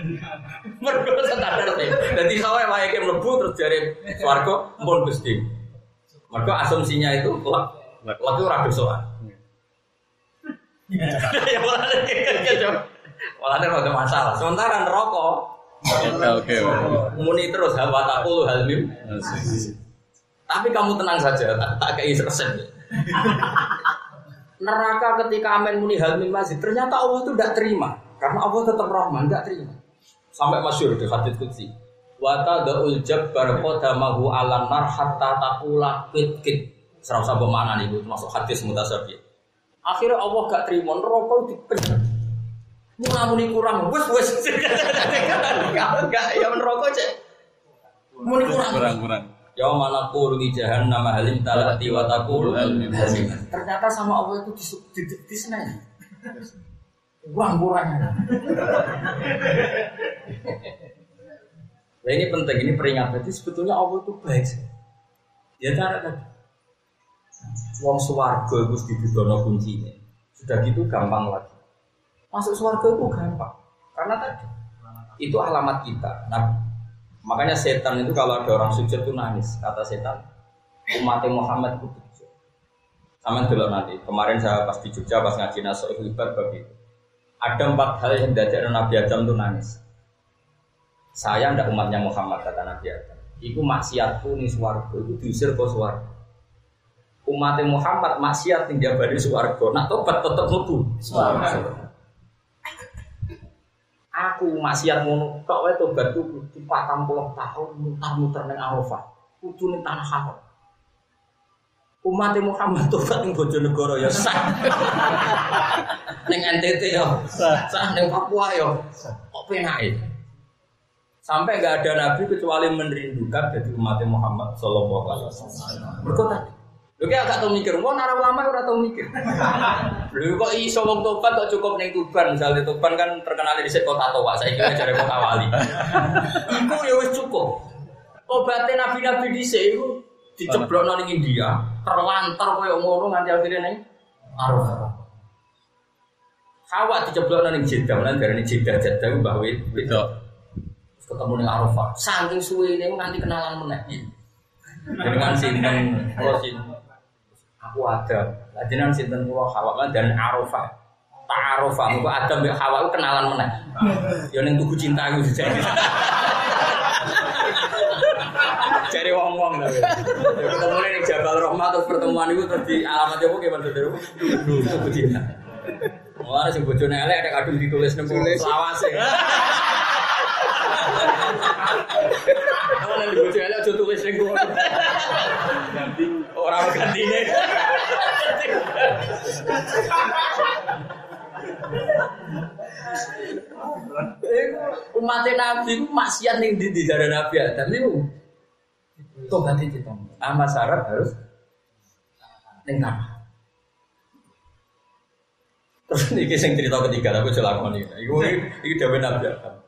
Mergo standar fit. Dadi sawe wae ki mlebu terus jare swarga pun Gusti. Mergo asumsinya itu lek lek itu ora dosa. Ya malah gitu. Malah ada masalah. Sementara rokok Oke oke. muni terus hawa takulu hal mim. Tapi kamu tenang saja, tak, tak kayak resep. Neraka ketika amin muni hal mim masjid, ternyata Allah itu tidak terima. Karena Allah tetap rahman, tidak terima. Sampai masyur di hadis kutsi. Wata daul jabbar qadamahu ala nar hatta takula kit kit. Serasa bermana nih, itu masuk hadis mutasabih. Akhirnya Allah gak terima, neraka dipenjara. Muni kurang, wes wes. Gak ya neraka cek. Muni kurang. Kurang kurang. Ya mana kul di jahannam halim talati wa. Ternyata sama Allah itu di, di, disenai. Uang kurangnya. Nah ini penting, ini peringatan. Jadi sebetulnya Allah itu baik. Ya cara tadi. Wong suwargo itu dibudono kuncinya. Sudah gitu gampang lagi. Masuk suwargo itu gampang. Karena tadi itu alamat kita. Nah, makanya setan itu kalau ada orang sujud itu nangis. Kata setan, umat Muhammad itu sujud. Sama dulu nanti. Kemarin saya pas di Jogja pas ngaji Nasoh Ibar begitu. Ada empat hal yang tidak Nabi Adam itu nangis. Saya ndak umatnya Muhammad kata Nabi Adam. Iku maksiatku nih suwargo itu diusir ke suwargo. Umatnya Muhammad maksiat tinggal di suwargo. Nak tobat tetap lebu. Aku maksiat ngono tok wae tobatku kudu 40 tahun muter-muter ning Arafah. Kudu ning tanah haram. Umat Muhammad tobat ning Bojonegoro ya sah. ning NTT ya sah, ning Papua ya kok penake. Sampai nggak ada nabi kecuali merindukan dari umat Muhammad Sallallahu Alaihi Wasallam. Mereka tadi. Lho agak tau mikir, wong nara ulama ora tau mikir. Lho kok iso wong tobat kok cukup ning Tuban, misalnya Tuban kan terkenal di kota tua, saya kira cari kota wali. Iku ya wis cukup. Obatnya nabi-nabi dhisik iku diceblokno ning India, terlantar koyo ngono nganti akhirnya ning Arafah. Hawa diceblokno ning Jeddah, lan darane Jeddah Jeddah ku bahwa Betul. ketemu ning Arafah. Saking suwe ini nganti kenalan meneh. Dengan sinten kula sinten aku ada. Lah jenengan sinten kula Hawa kan dan Arafah. Tak Arafah, muga Adam mbek Hawa kenalan meneh. Ya ning tugu cinta iku dijadi. Cari wong-wong tapi. Ya ketemu ning Jabal Rahmah terus pertemuan itu terus di alamat apa gimana saudara? Tugu cinta. Mulane sing bojone elek ada kadung ditulis nemu selawase. Kamu nanti elek aja tulis ning kono. Ora ono gantine. Umat Nabi ku maksiat ning di di darah Nabi Adam niku. Tobat itu. Ama syarat harus tanah. Terus ini sing cerita ketiga nih. Iku iki dawuh Nabi Adam.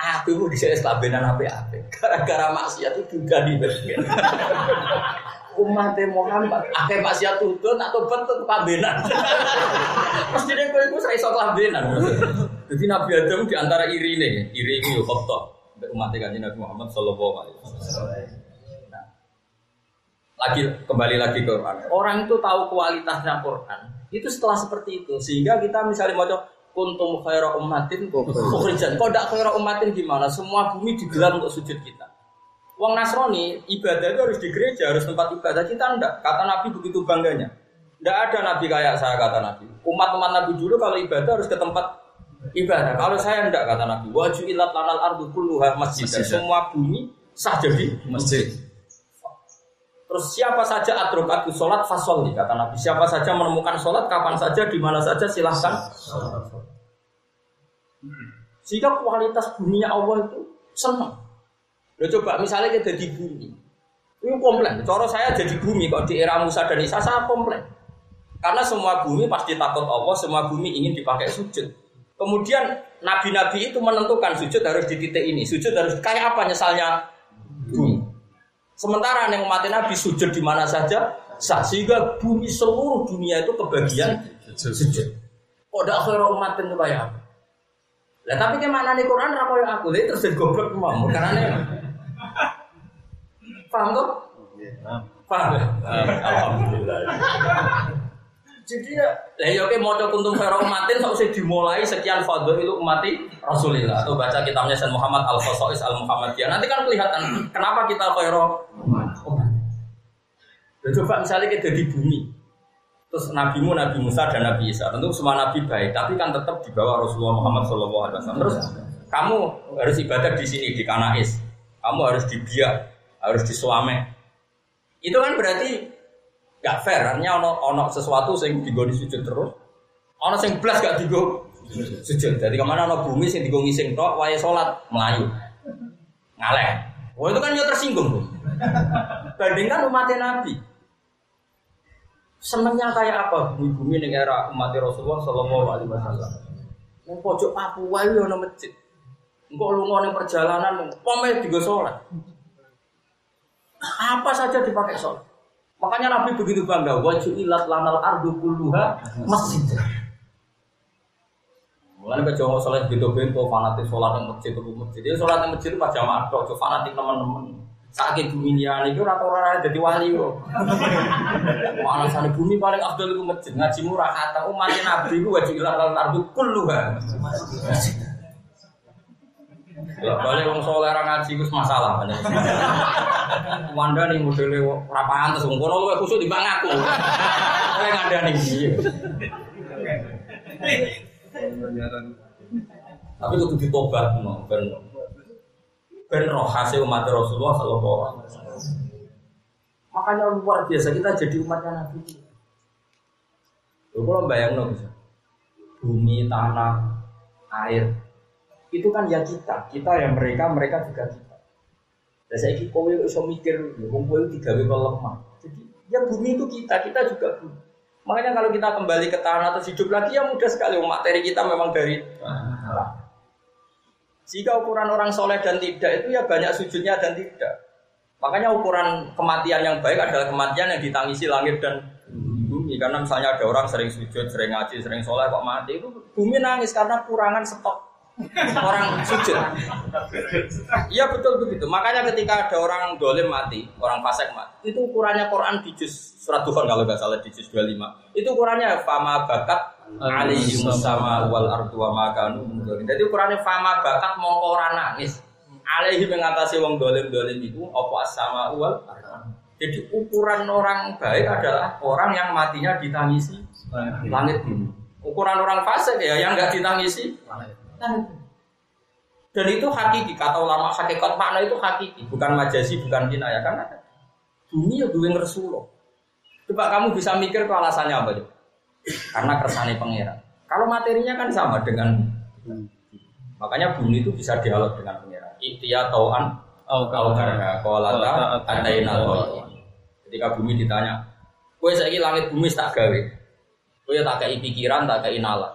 Aku itu bisa kelabenan apa-apa. Gara-gara maksiat itu juga di Umat Muhammad, akeh maksiat itu nak tobat tetep kelabenan. Pasti deh kowe iku saya iso kelabenan. Jadi Nabi Adam di antara iri nih, iri itu yo kopto. Umat Nabi Muhammad sallallahu alaihi wasallam. Nah, lagi kembali lagi ke Quran. Orang itu tahu kualitasnya Quran. Itu setelah seperti itu, sehingga kita misalnya mau kuntum khaira ummatin ukhrijat. Kok ndak khaira ummatin gimana? Semua bumi digelar untuk sujud kita. Wong Nasrani ibadah itu harus di gereja, harus tempat ibadah. Kita enggak. Kata Nabi begitu bangganya. Enggak ada nabi kayak saya kata Nabi. Umat-umat Nabi dulu kalau ibadah harus ke tempat ibadah. Kalau saya enggak kata Nabi. Waju ilat lanal ardu kulluha masjid. Semua bumi sah jadi masjid. Terus siapa saja atrokatu sholat fasol kata Nabi. Siapa saja menemukan sholat kapan saja di mana saja silahkan. Sehingga kualitas buminya Allah itu senang. Lo coba misalnya kita di bumi, ini komplain. Cara saya jadi bumi kok di era Musa dan Isa saya komplain. Karena semua bumi pasti takut Allah, semua bumi ingin dipakai sujud. Kemudian nabi-nabi itu menentukan sujud harus di titik ini, sujud harus kayak apa nyesalnya bumi. Sementara yang umat Nabi sujud di mana saja, sah sehingga bumi seluruh dunia itu kebagian sujud. Kok ada akhirnya umat itu apa? Lah tapi ke mana nih Quran ra koyo aku, lha terus goblok mau karena Paham tuh? Paham ya? Alhamdulillah. Jadi ya, lah ya oke mau kuntum khairu umatin tak usah dimulai sekian fadl itu umati Rasulillah atau baca kitabnya Sayyid Muhammad Al Khosais Al Muhammadiyah. Nanti kan kelihatan kenapa kita khairu umat. Dan coba misalnya kita di bumi, terus nabimu Nabi Musa dan Nabi Isa, tentu semua nabi baik, tapi kan tetap di bawah Rasulullah Muhammad SAW. Terus kamu harus ibadah di sini di Kanais, kamu harus di Biak, harus di Suame. Itu kan berarti gak fair, artinya ono ono sesuatu yang digoni sujud terus, ono yang belas gak digo sujud. Jadi ke mana ono bumi sing digo ngising tok, wae sholat melayu, ngaleh. Oh itu kan dia tersinggung tuh. Bandingkan umatnya Nabi. Senengnya kayak apa bumi-bumi ning era umat Rasulullah Shallallahu Alaihi Wasallam. Neng pojok Papua itu ono masjid. Engkau lu ning perjalanan, pomel digo sholat. Apa saja dipakai sholat. Makanya Nabi begitu bangga, wajib ilat lanal ardu kulluha masjid. Mulai ke Jawa sholat gitu bento fanatik sholat yang masjid itu masjid. Dia sholat yang masjid itu pas jamaah tok, fanatik teman-teman. Sakit bumi ini itu rata orang jadi wali. Mana sana bumi paling afdal itu masjid. Ngaji murah kata umat Nabi itu wajib ilat lanal ardu kulluha masjid. Balik wong soleh ra ngaji ku masalah banyak. Wanda modele ora pantes wong kono luwih kusuk timbang aku. Kowe ngandani piye? Tapi kudu ditobat no, ben ben roh hasil umat Rasulullah sallallahu alaihi wasallam. Makanya luar biasa kita jadi umatnya Nabi. Kalau bayang no, bisa. Bumi, tanah, air, itu kan ya kita, kita yang mereka, mereka juga kita. Dan saya kira kowe iso mikir, wong kowe digawe kok lemah. Jadi ya bumi itu kita, kita juga bumi. Makanya kalau kita kembali ke tanah atau hidup lagi ya mudah sekali. Materi kita memang dari tanah. Jika ukuran orang soleh dan tidak itu ya banyak sujudnya dan tidak. Makanya ukuran kematian yang baik adalah kematian yang ditangisi langit dan bumi. Karena misalnya ada orang sering sujud, sering ngaji, sering soleh kok mati itu bumi nangis karena kurangan stok orang sujud. Iya betul begitu. Makanya ketika ada orang dolim mati, orang fasik mati, itu ukurannya Quran di juz surat Tuhan kalau nggak salah di juz 25. Itu ukurannya fama bakat alaihi sama wal ardu wa makanu Jadi ukurannya fama bakat mau orang nangis. Alaihi mengatasi wong dolim dolim itu apa sama wal jadi ukuran orang baik adalah orang yang matinya ditangisi langit bumi. Ukuran orang fasik ya yang nggak ditangisi dan itu hakiki, kata ulama hakikat makna itu hakiki, bukan majasi, bukan ya karena bumi ya duwe Rasulullah. Coba kamu bisa mikir ke alasannya apa itu? Karena kersane pangeran. Kalau materinya kan sama dengan makanya bumi itu bisa dialog dengan pangeran. Ikhtiya tauan au karena kolata adaina Ketika bumi ditanya, kue saya langit bumi tak gawe, kue tak kei pikiran, tak kei nalar.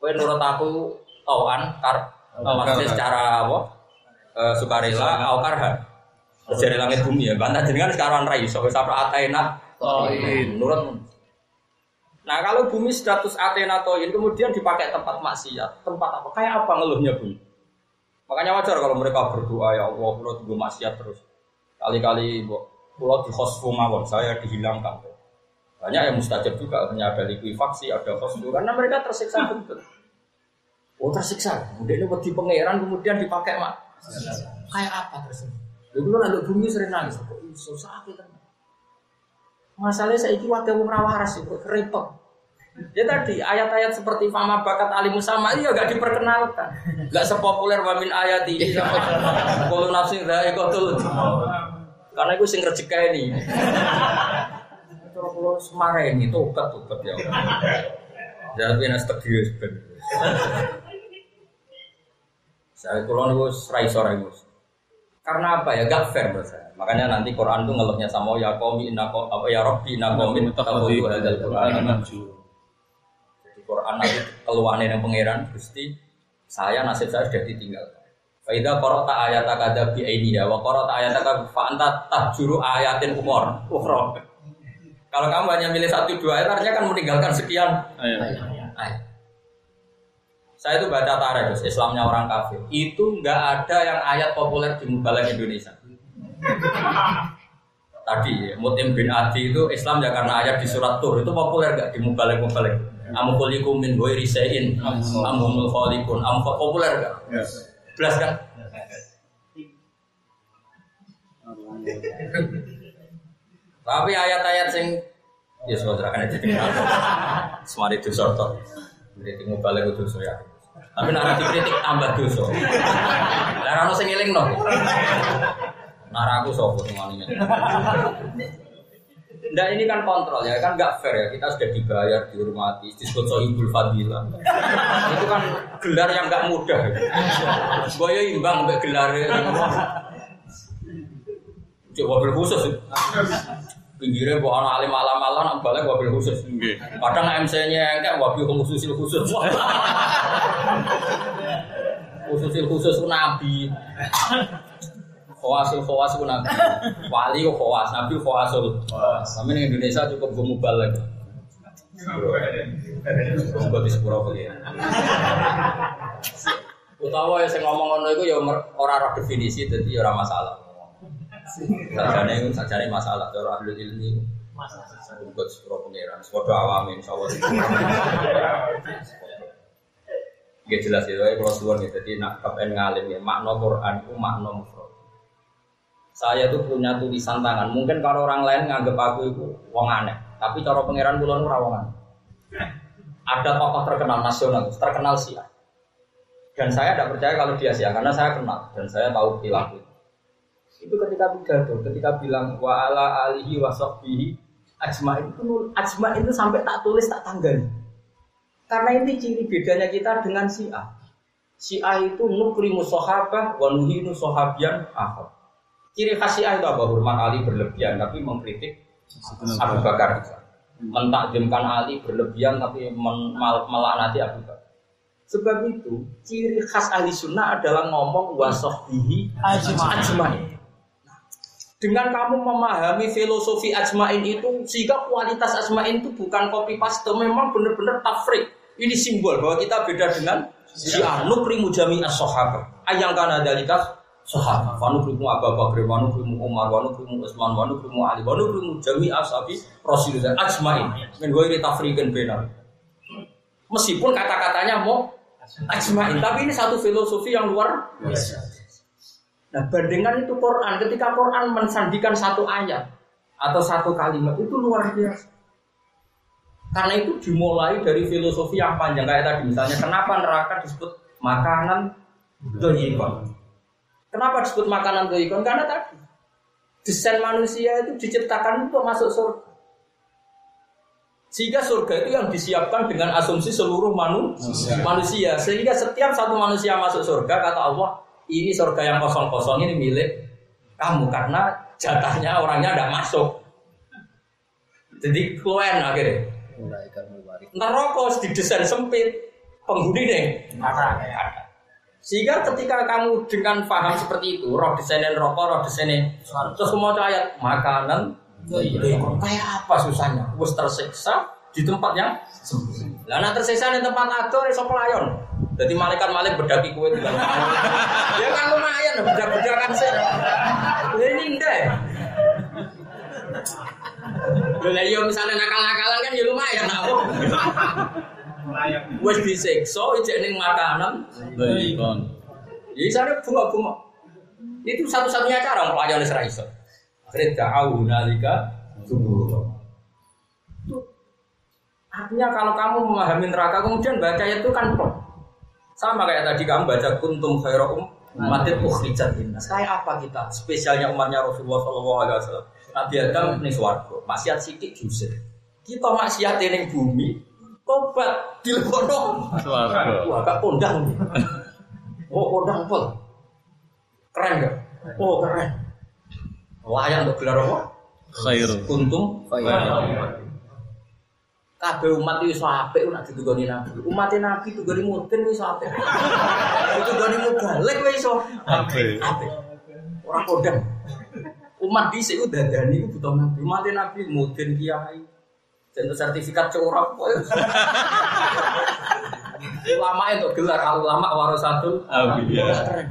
Kue nurut aku tauan kar maksudnya secara apa? E, sukarela au karha dari langit bumi ya. Bantah jenengan sekarang rai so sampai atena toin. Nurut nah kalau bumi status atena toin kemudian dipakai tempat maksiat tempat apa? Kayak apa ngeluhnya bumi? Makanya wajar kalau mereka berdoa ya Allah pulau tunggu maksiat terus. Kali-kali pulau di khosfu mawon saya dihilangkan. Banyak yang mustajab juga hanya ada likuifaksi ada khosfu karena mereka tersiksa betul Oh tersiksa. Kemudian ini wedi pangeran kemudian dipakai mak. Kayak apa terus? Lalu bumi sering nangis. Kok iso sakit kan? Masalahnya saya itu wakil wong rawaras itu repot. Ya tadi ayat-ayat seperti fama bakat alimu sama iya gak diperkenalkan, gak sepopuler wamin ayat ini. Kalau nafsi dari kotul, karena itu sing rezeki ini. Terus kalau semarin itu tobat tobat ya. Jadi nas sebenarnya. Saya kulon itu serai sore. Karena apa ya? Gak fair buat saya. Makanya nanti Quran itu ngeluhnya sama ya komi inna apa ya Robbi inna komi takutu hadal Quran. Jadi Quran nanti keluar yang pangeran Gusti saya nasib saya sudah ditinggal. Faida korota ayat akada bi ya, wa korota ayat akada fa anta tahjuru ayatin umur. Kalau kamu hanya milih satu dua ayat artinya kan meninggalkan sekian Ayo. ayat. Saya itu baca tarikh, Islamnya orang kafir. Itu nggak ada yang ayat populer di mubalek Indonesia. Tadi Mutim bin Adi itu Islam ya karena ayat di surat Tur itu populer nggak di mubalek mubalek. Amukulikum min ghairi risain, amhumul khalikun, am populer nggak? Belas kan? Tapi ayat-ayat sing ya kan itu semari itu sorto. Kritik mubalik itu dosa ya. Tapi nara dikritik tambah dosa. Lah ono sing elingno. Nara aku semuanya. Nah ini kan kontrol ya, kan nggak fair ya. Kita sudah dibayar, dihormati, disebut sohibul fadilah. Itu kan gelar yang nggak mudah. Boyo imbang mbak gelar. Coba wabil Pinggirnya bukan alim alam alam, balik wabil khusus. Kadang MC-nya enggak wabil khususil khusus. Khususil khusus nabi. Khawasul khawas itu nabi. Wali itu khawas, nabi khawasul. Kami di Indonesia cukup gue mubalik. Gue di sepuro kali ya. Utawa yang saya ngomong ngono itu ya mer- ora roh definisi jadi ya ora masalah. Sajane itu sajane masalah cara ahli ilmi. Buat sepuro pengiran, sepuro awamin, insyaallah. Gak jelas ya, kalau suwon ya. Jadi nak kapan ngalim ya, makna Quran itu makna mufrad. Saya tuh punya tulisan tangan. Mungkin kalau orang lain nganggep aku itu wong aneh, tapi cara pangeran wong aneh. Ada tokoh terkenal nasional, terkenal Syiah. Dan saya tidak percaya kalau dia Syiah karena saya kenal dan saya tahu perilaku. Itu ketika pidato, ketika bilang wa ala alihi wa sahbihi ajmain itu ajmain itu sampai tak tulis tak tanggali. Karena ini ciri bedanya kita dengan Syiah. Syiah itu nukrimu sahabah wa nuhinu sahabian akhir. Ciri khas Syiah itu apa? Hormat Ali berlebihan tapi mengkritik Abu Bakar. Mentakjimkan Ali berlebihan tapi melaknati Abu Bakar. Sebab itu ciri khas ahli sunnah adalah ngomong wasohbihi ajmain. Dengan kamu memahami filosofi ajmain itu sehingga kualitas ajmain itu bukan copy paste, memang benar-benar tafrik. Ini simbol bahwa kita beda dengan Syiah nukrimu jami as sahabat. Ayang kana dalika sahabat. Wa nukrimu Abu Bakar, wa nukrimu Umar, wa nukrimu Utsman, wa nukrimu Ali, wa nukrimu jami ashabi Rasulullah ajmain. Min ghairi tafriqin bainal. Meskipun kata-katanya mau ajmain, tapi ini satu filosofi yang luar biasa. Nah, bandingkan itu Quran. Ketika Quran mensandikan satu ayat atau satu kalimat itu luar biasa. Karena itu dimulai dari filosofi yang panjang kayak tadi misalnya kenapa neraka disebut makanan doyikon? Kenapa disebut makanan doyikon? Karena tadi desain manusia itu diciptakan untuk masuk surga. Sehingga surga itu yang disiapkan dengan asumsi seluruh manu- manusia. Sehingga setiap satu manusia masuk surga kata Allah ini surga yang kosong-kosong ini milik kamu karena jatahnya orangnya tidak masuk. Jadi kluen akhirnya. Neraka didesain sempit, penghuni nih. Sehingga ketika kamu dengan paham seperti itu, roh desainnya neraka, roh desainnya terus mau ayat makanan kayak apa susahnya? Wes tersiksa di tempat yang sempit. Lah tersiksa di tempat atur iso pelayon. Jadi malaikat-malaikat bedaki kue di dalam Ya kan lumayan bedak-bedakan sih. Ya ini enggak. Lah iya misalnya nakal-nakalan kan ya lumayan aku. Wes disiksa ijek ning makanan. Doyikon. Ya sana bunga-bunga. Itu satu-satunya cara pelayan Israel iso. Akhirnya da'au nalika. Itu Artinya kalau kamu memahami neraka kemudian baca itu kan plot. Sama kayak tadi kamu baca kuntum khairum umatin ukhrijat linnas. Kayak apa kita? Spesialnya umatnya Rasulullah sallallahu alaihi wasallam. Nabi Adam ning swarga, maksiat sidik jusir. Kita maksiat ning bumi, tobat dilebono. Swarga. Wah, gak kondang. Oh, kondang pol. Keren gak? Oh, keren. Layan untuk gelar apa? Khair. Kuntum. Kabeh umat itu iso apik nak ditugoni nabi. Umat nabi tugoni mudin iso apik. Ditugoni mubalek wis iso Apik. Ora kodang. Umat dhisik ku dadani ku butuh nabi. Umat nabi mudin kiai. Dan sertifikat corak Ulama itu gelar al ulama warasatul ya. keren.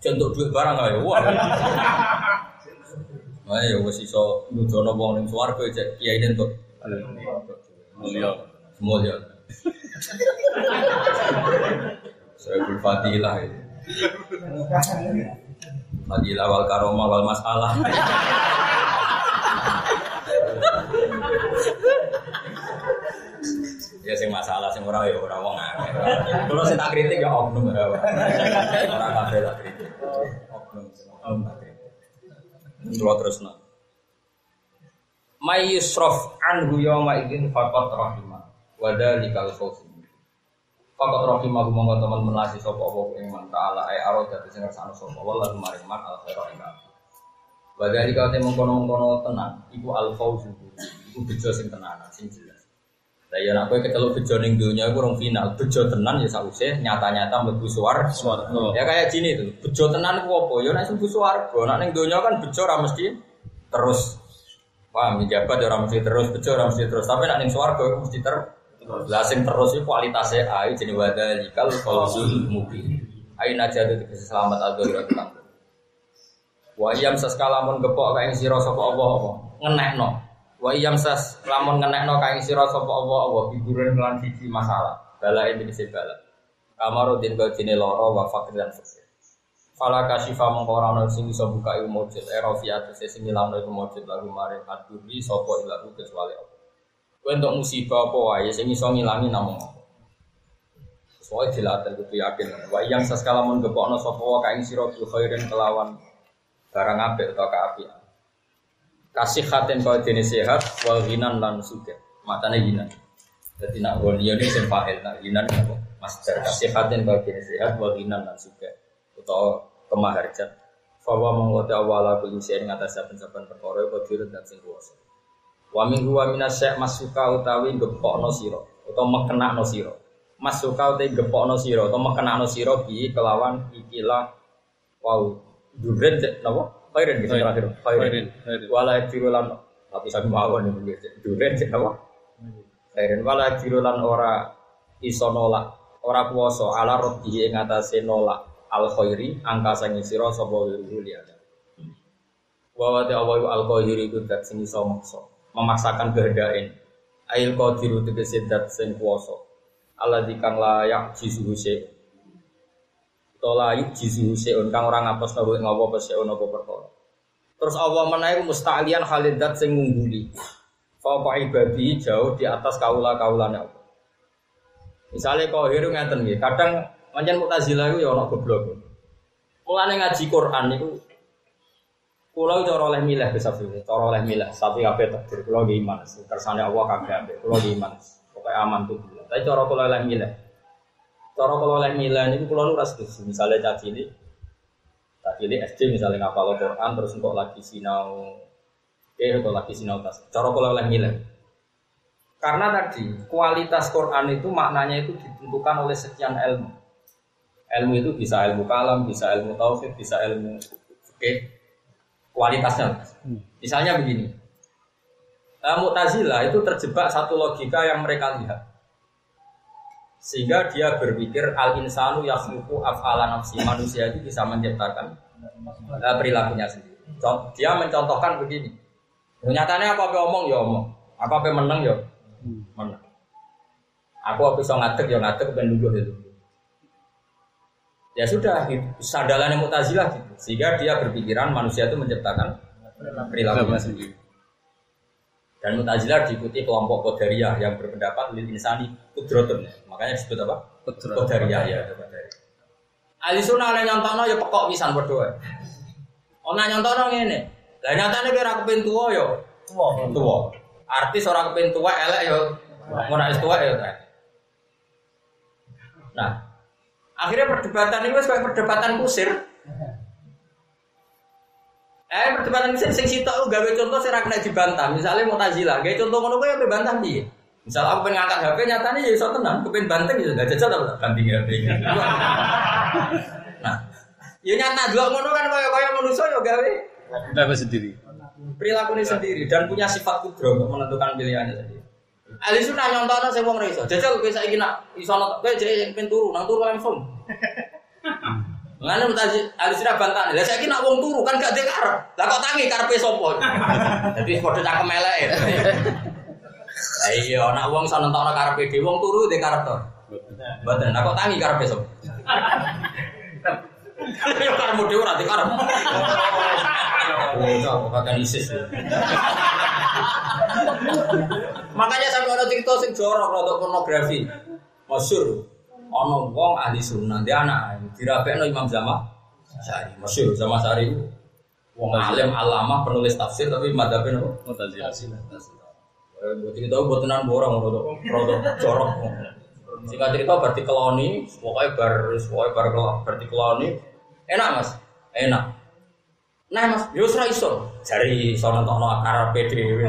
Contoh duit barang aja, wah. Ayo wis iso nudono wong ning swarga cek kiai entuk. Mulia. Mulia. Saya berfadilah itu. Fadilah wal karomah wal masalah. ya sing masalah sing ora ya ora wong akeh. Kalau sing tak kritik ya oknum ora. Ora kabeh tak kritik. Oknum oknum. Kalau terus nak. May yusraf anhu yawma idzin faqat rahimah wa dalikal fawz. Faqat rahimah monggo teman melasi sapa apa ing man taala ay aro dadi sing ngersano sapa wallahu maring man al khairu ing Wa dalika te mengkono-mengkono tenan iku al fawz iku bejo sing tenanan sing jelas. Lah ya kowe keceluk bejo ning donya iku rong final, bejo tenan ya sause nyata-nyata mlebu suar. Ya kayak gini tuh, bejo tenan ku apa? Ya nek mlebu swarga, nek ning donya kan bejo mesti terus Paham, jabat ya ora mesti terus, bejo ora mesti terus. Tapi nek ning swarga mesti ter lah sing terus iki kualitasnya ae jenenge wadalikal fawzul mubin. Aina jadu tegese selamat adzhira tukang. Wa iyam sas kalamun gepok kae sira sapa apa apa ngenekno. Wa iyam sas lamun ngenekno kae sira sapa apa apa hiburan kelan siji masalah. Bala ini bisa bala. Kamarudin kau jine loro wa fakir dan fakir. Fala kasifa mongko ora ono sing iso buka ilmu mujud era fi atase sing ilangno iku mujud lagu maring aduri sapa ilahu kecuali Allah. Kowe entuk musibah apa wae sing iso ngilangi namung Allah. Soale dilaten kudu yakin. Wa yang saskala mun gepokno sapa wae kaing sira bil khairin kelawan barang apik utawa kaapian. Kasih khaten kau dene sehat wal ghinan lan sugih. Matane ghinan. Jadi nak goliya ini sing nak ghinan apa? Master kasih khaten kau dene sehat wal ghinan lan sugih. Utawa kemaharjan. Fawa mengkota awala kulli syai'in ngatas saben-saben perkara qadir dan sing kuwasa. Wa min huwa minasyai' masuka utawi gepokno sira utawa mekenakno sira. Masuka utawi gepokno sira utawa mekenakno sira bi kelawan ikilah wau duren cek napa? Khairin gitu terakhir. Khairin. Wala jirulan tapi sami mawon cek duren cek napa? Khairin wala jirulan ora iso nolak ora kuwasa ala rodi ing atase nolak al khairi angka sing sira sapa wiru liyane. Wa wa ta'awu al qahiri iku dat sing iso maksa, memaksakan kehendake. Ail qadiru tegese dat sing kuwasa. Allah dikang layak jisuhu se. Tola yuk jisuhu seun kang ora ngapus nahu ing apa seun apa perkara. Terus Allah menawi musta'lian halidat sing ngungguli. Fauqa ibadi jauh di atas kaula-kaulane Allah. Misalnya kau hiru ngeten nggih, kadang pancen Mu'tazilah iku ya ana goblok. Mulane ngaji Quran niku kula cara oleh milih bisa pilih, cara oleh milih, tapi kabeh takdir kula nggih iman, kersane Allah kabeh apik, kula nggih iman. Pokoke aman tuh. Tapi cara kula oleh milih. Cara kula oleh milih niku kula ora setuju. Misale caci ini SD misalnya ngapal Quran terus engkau lagi sinau eh atau lagi sinau tas. Cara kula oleh milih. Karena tadi kualitas Quran itu maknanya itu ditentukan oleh sekian ilmu. Ilmu itu bisa ilmu kalam, bisa ilmu taufik, bisa ilmu fikih. Kualitasnya. Misalnya begini. Eh, Mu'tazilah itu terjebak satu logika yang mereka lihat. Sehingga dia berpikir al insanu yakhluqu af'ala nafsi. Manusia itu bisa menciptakan eh, perilakunya sendiri. Dia mencontohkan begini. Nyatanya apa apa omong ya omong. Apa apa menang ya menang. Aku bisa ngadeg ya ngadeg ben lungguh ya. Ya sudah, gitu. sandalannya Mu'tazilah gitu. Sehingga dia berpikiran manusia itu menciptakan perilakunya sendiri. Dan Mu'tazilah diikuti kelompok Qadariyah yang berpendapat lil insani kudrotun. Makanya disebut apa? Qadariyah ya, Qadariyah. Ahli sunnah oleh nyontono ya pekok pisan berdoa. Ono nyontono ngene. Lah nyatane kira kepin tuwa ya. Tuwa. Tuwa. Artis ora kepin tuwa elek ya. Mau tuwa ya. elek. Nah, akhirnya perdebatan ini kayak perdebatan kusir. Eh perdebatan sing sing sitok gawe contoh sing ra kena dibantah. Misalnya Mu'tazilah, gawe contoh ngono kuwi ape bantah piye? Misal aku pengen ngangkat HP nyatanya ya iso tenan, kepen banteng ya gak jajal apa ganti HP. Nah, ya nyata dua ngono kan kaya kaya manusia ya gawe Kenapa sendiri? perilakunya sendiri dan punya sifat kudro untuk menentukan pilihannya. Ali sunnah nyontokno sing wong ra iso. Jajal kowe saiki nak iso nonton kowe jek sing turu, nang turu langsung. Ngene mutaji Ali sunnah bantah. Lah saiki nak wong turu kan gak dhek karep. Lah kok tangi karepe sapa? Dadi padha cangkem elek. Lah iya nak wong iso nentokno karepe dhewe wong turu dhek karep to. Mboten. Lah kok tangi karepe sapa? Ya karepmu dhewe ora dhek karep. Oh, kok kakek ISIS. Makanya sampai ada cerita sing jorok rodok pornografi. Masyur. Ono wong ahli sunnah dia anak dirapekno Imam Zama Sari. Masyur Zama Sari. Wong alim alama penulis tafsir tapi madhabnya nopo? Mu'tazilah. Eh, buat cerita buat tenan borong rodok rodok jorok. Singkat cerita berarti keloni, pokoknya bar pokoknya bar berarti keloni. Enak mas, enak. Nah mas, yo ora iso. Jari iso nentokno karepe dhewe.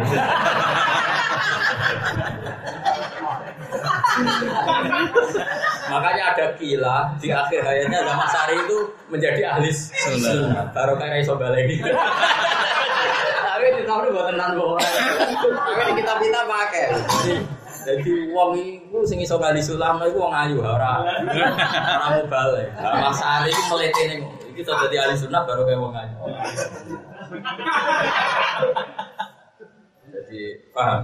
Makanya ada kila di akhir hayatnya Zaman Sari itu menjadi ahli sunnah. Baru kayak iso baleni. Tapi di tahun buat tenan. Tapi di kitab kita pakai. Jadi wong iku sing iso bali sulam iku wong ayu ora ora mubale. Mas Sari iku iki iso dadi ahli sunnah baru kayak wong ayu. Jadi paham?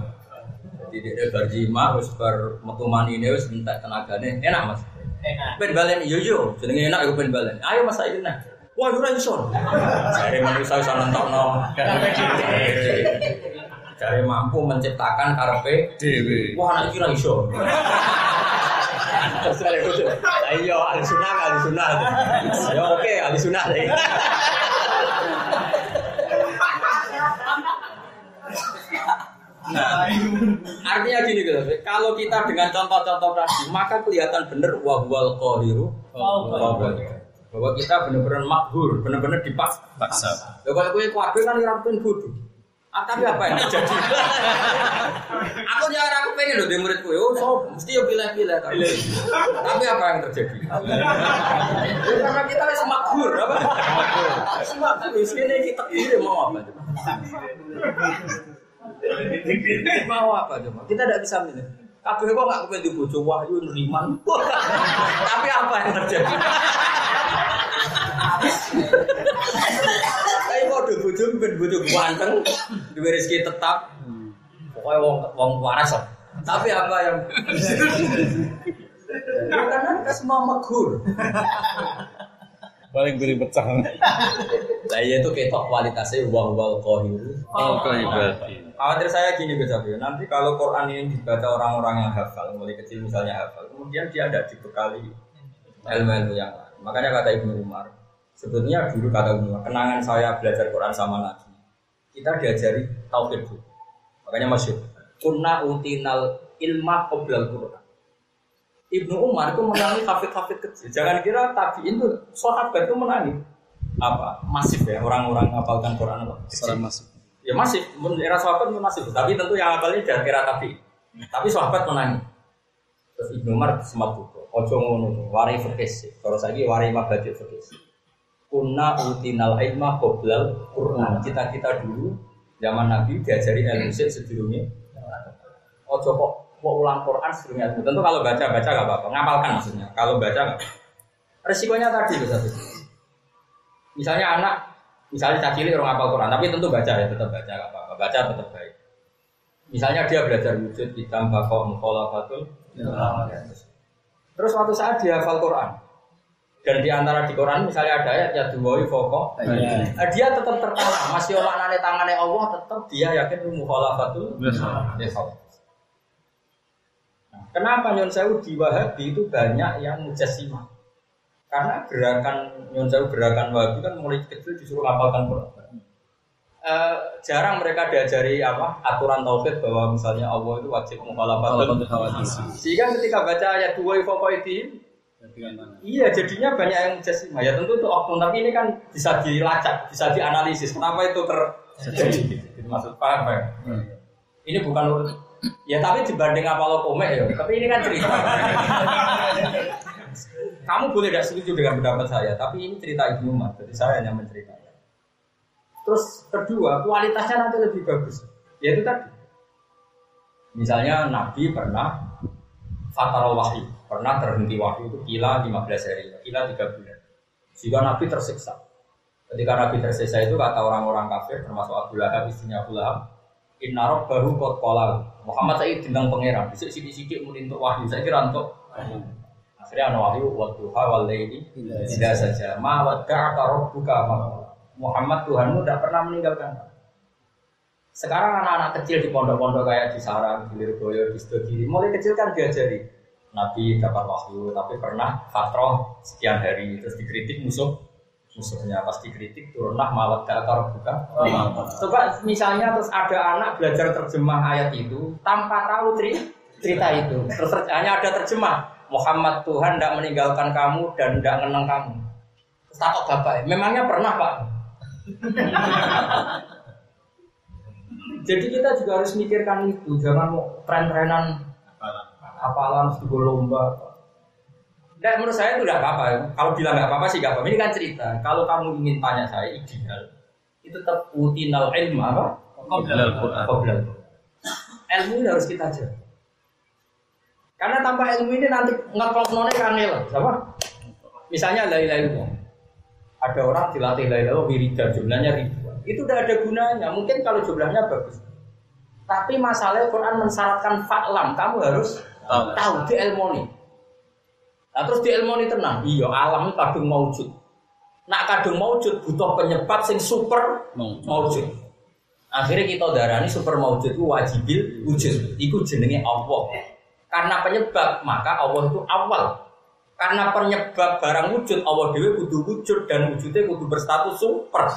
Jadi dia berjima, wis ber metu mani ini wis minta tenagane enak mas. Enak. Ben balen yo yo, jenenge enak aku ben balen. Ayo mas saiki nah. Wah ora iso. Jare manusa iso nentokno. Jare mampu menciptakan karepe. Wah anak kira iso. Sunnah. Ya oke ahli sunnah. Nah, artinya gini kalau kita dengan contoh-contoh tadi, maka kelihatan benar bahwa kita benar-benar makbur, benar-benar dipaksa. Paksa. Ya kalau kuatir kan orang pun bodoh. Ah, tapi apa yang terjadi? aku jangan aku pengen loh di muridku, oh so, mesti ya pilih-pilih. Tapi, tapi apa yang terjadi? Ya, karena kita harus makbur, apa? Makbur. Miskinnya kita ini mau apa? mau apa coba? Kita tidak bisa milih. Kabeh kok nggak kepengen di bojo wahyu neriman. Tapi apa yang terjadi? Bojo ben bojo ganteng, duwe rezeki tetap. Pokoknya wong wong waras lah. Tapi apa yang Ya, karena kita semua maghur. Paling beri pecah. Lah iya itu ketok kualitasnya wal wal qahiru. Oh, kau ibadi. Khawatir saya gini Gus Abi, nanti kalau Quran ini dibaca orang-orang yang hafal, mulai kecil misalnya hafal, kemudian dia ada dibekali ilmu-ilmu yang lain. Makanya kata Ibnu Umar, sebetulnya dulu kata Umar, kenangan saya belajar Quran sama Nabi, kita diajari tauhid dulu. Makanya masyur, kunna utinal ilma qoblal Quran. Ibnu Umar itu menangi hafid-hafid kecil. Jangan kira tabiin itu sahabat itu menangi apa masif ya orang-orang ngapalkan Quran apa. Orang masuk. Ya menurut era sahabat itu masih, tapi tentu yang apalnya jangan kira tapi. Tapi sahabat menangi. Terus Ibnu Umar semat buku. Ojo ngono, wari fikis. Kalau saya wari mabadi fikis. Kunna utinal ilma qoblal Quran. Kita-kita dulu zaman Nabi diajari ilmu sih sedurungnya. Ojo kok kok ulang Quran ilmu. Tentu kalau baca baca gak apa-apa, ngapalkan maksudnya. Kalau baca nggak. Resikonya tadi loh satu. Misalnya anak Misalnya cacili orang hafal Quran, tapi tentu baca ya, tetap baca nggak apa-apa, baca tetap baik. Misalnya dia belajar wujud, hitam, bakok, mukholafatul, Terus suatu saat dia hafal Quran, dan di antara di Quran misalnya ada ayat ya duwoi foko, nah, dia tetap tertanam, masih orang nane tangannya Allah, tetap dia yakin mukholafatul, Nah, kenapa Nyon Sewu di Wahabi itu banyak yang mujassimah? Karena gerakan Nyon Sewu gerakan Wahabi kan mulai kecil disuruh ngapalkan Quran. Eh, jarang mereka diajari apa aturan tauhid bahwa misalnya Allah itu wajib mukhalafatul. Sehingga ketika baca ayat dua ifokoidin Iya, jadinya banyak yang jasimah. Ya tentu itu oknum, tapi ini kan bisa dilacak, bisa dianalisis. Kenapa itu terjadi? Maksud paham ya? Ini bukan. Ya tapi dibanding apa lo komek ya. Tapi ini kan cerita. Kamu boleh tidak setuju dengan pendapat saya, tapi ini cerita Ibnu Umar. Jadi saya hanya menceritakan. Terus kedua, kualitasnya nanti lebih bagus. Yaitu tadi. Misalnya Nabi pernah fatal wahyu, pernah terhenti wahyu itu kila 15 hari, kila 3 bulan. Jika Nabi tersiksa. Ketika Nabi tersiksa itu kata orang-orang kafir termasuk Abu Lahab, istrinya Abu Lahab, Inna baru kot kolal. Muhammad saya tentang pangeran. Bisa sidik-sidik mungkin untuk wahyu. Saya kira untuk akhirnya ada wahyu waktu hawal ini tidak saja. Ma wada'aka buka Muhammad Tuhanmu tidak pernah meninggalkan. Sekarang anak-anak kecil di pondok-pondok kayak di Sarang, di Lirboyo, di Stogiri, mulai kecil kan diajari Nabi dapat wahyu, tapi pernah fatroh sekian hari. Terus dikritik musuh musuhnya. Pas dikritik turunlah mawat dakar buka. Coba misalnya terus ada anak belajar terjemah ayat itu tanpa tahu cerita itu. Terus hanya ada terjemah. Muhammad Tuhan tidak meninggalkan kamu dan tidak mengenang kamu. Terus takut bapak memangnya pernah pak? Jadi kita juga harus mikirkan itu. Jangan mau tren-trenan apalan juga lomba Nah, menurut saya itu tidak apa-apa. Kalau bilang nggak apa-apa sih nggak apa-apa. Ini kan cerita. Kalau kamu ingin tanya saya ideal, itu tetap utinal ilmu apa? Qoblal Ilmu ini harus kita jaga. Karena tanpa ilmu ini nanti ngeklop none kanel, siapa? Misalnya la ilaha Ada orang dilatih la ilaha wiridan jumlahnya ribuan. Itu udah ada gunanya. Mungkin kalau jumlahnya bagus. Tapi masalahnya Quran mensyaratkan faklam, kamu harus tahu, di ilmu ini. Nah terus di ilmu ini tenang, iya alam ini kadung maujud. Nak kadung maujud butuh penyebab sing super maujud. Akhirnya kita darani super maujud itu wajibil wujud. Iku jenenge Allah. Karena penyebab maka Allah itu awal. Karena penyebab barang wujud Allah dewi kudu wujud dan wujudnya kudu berstatus super.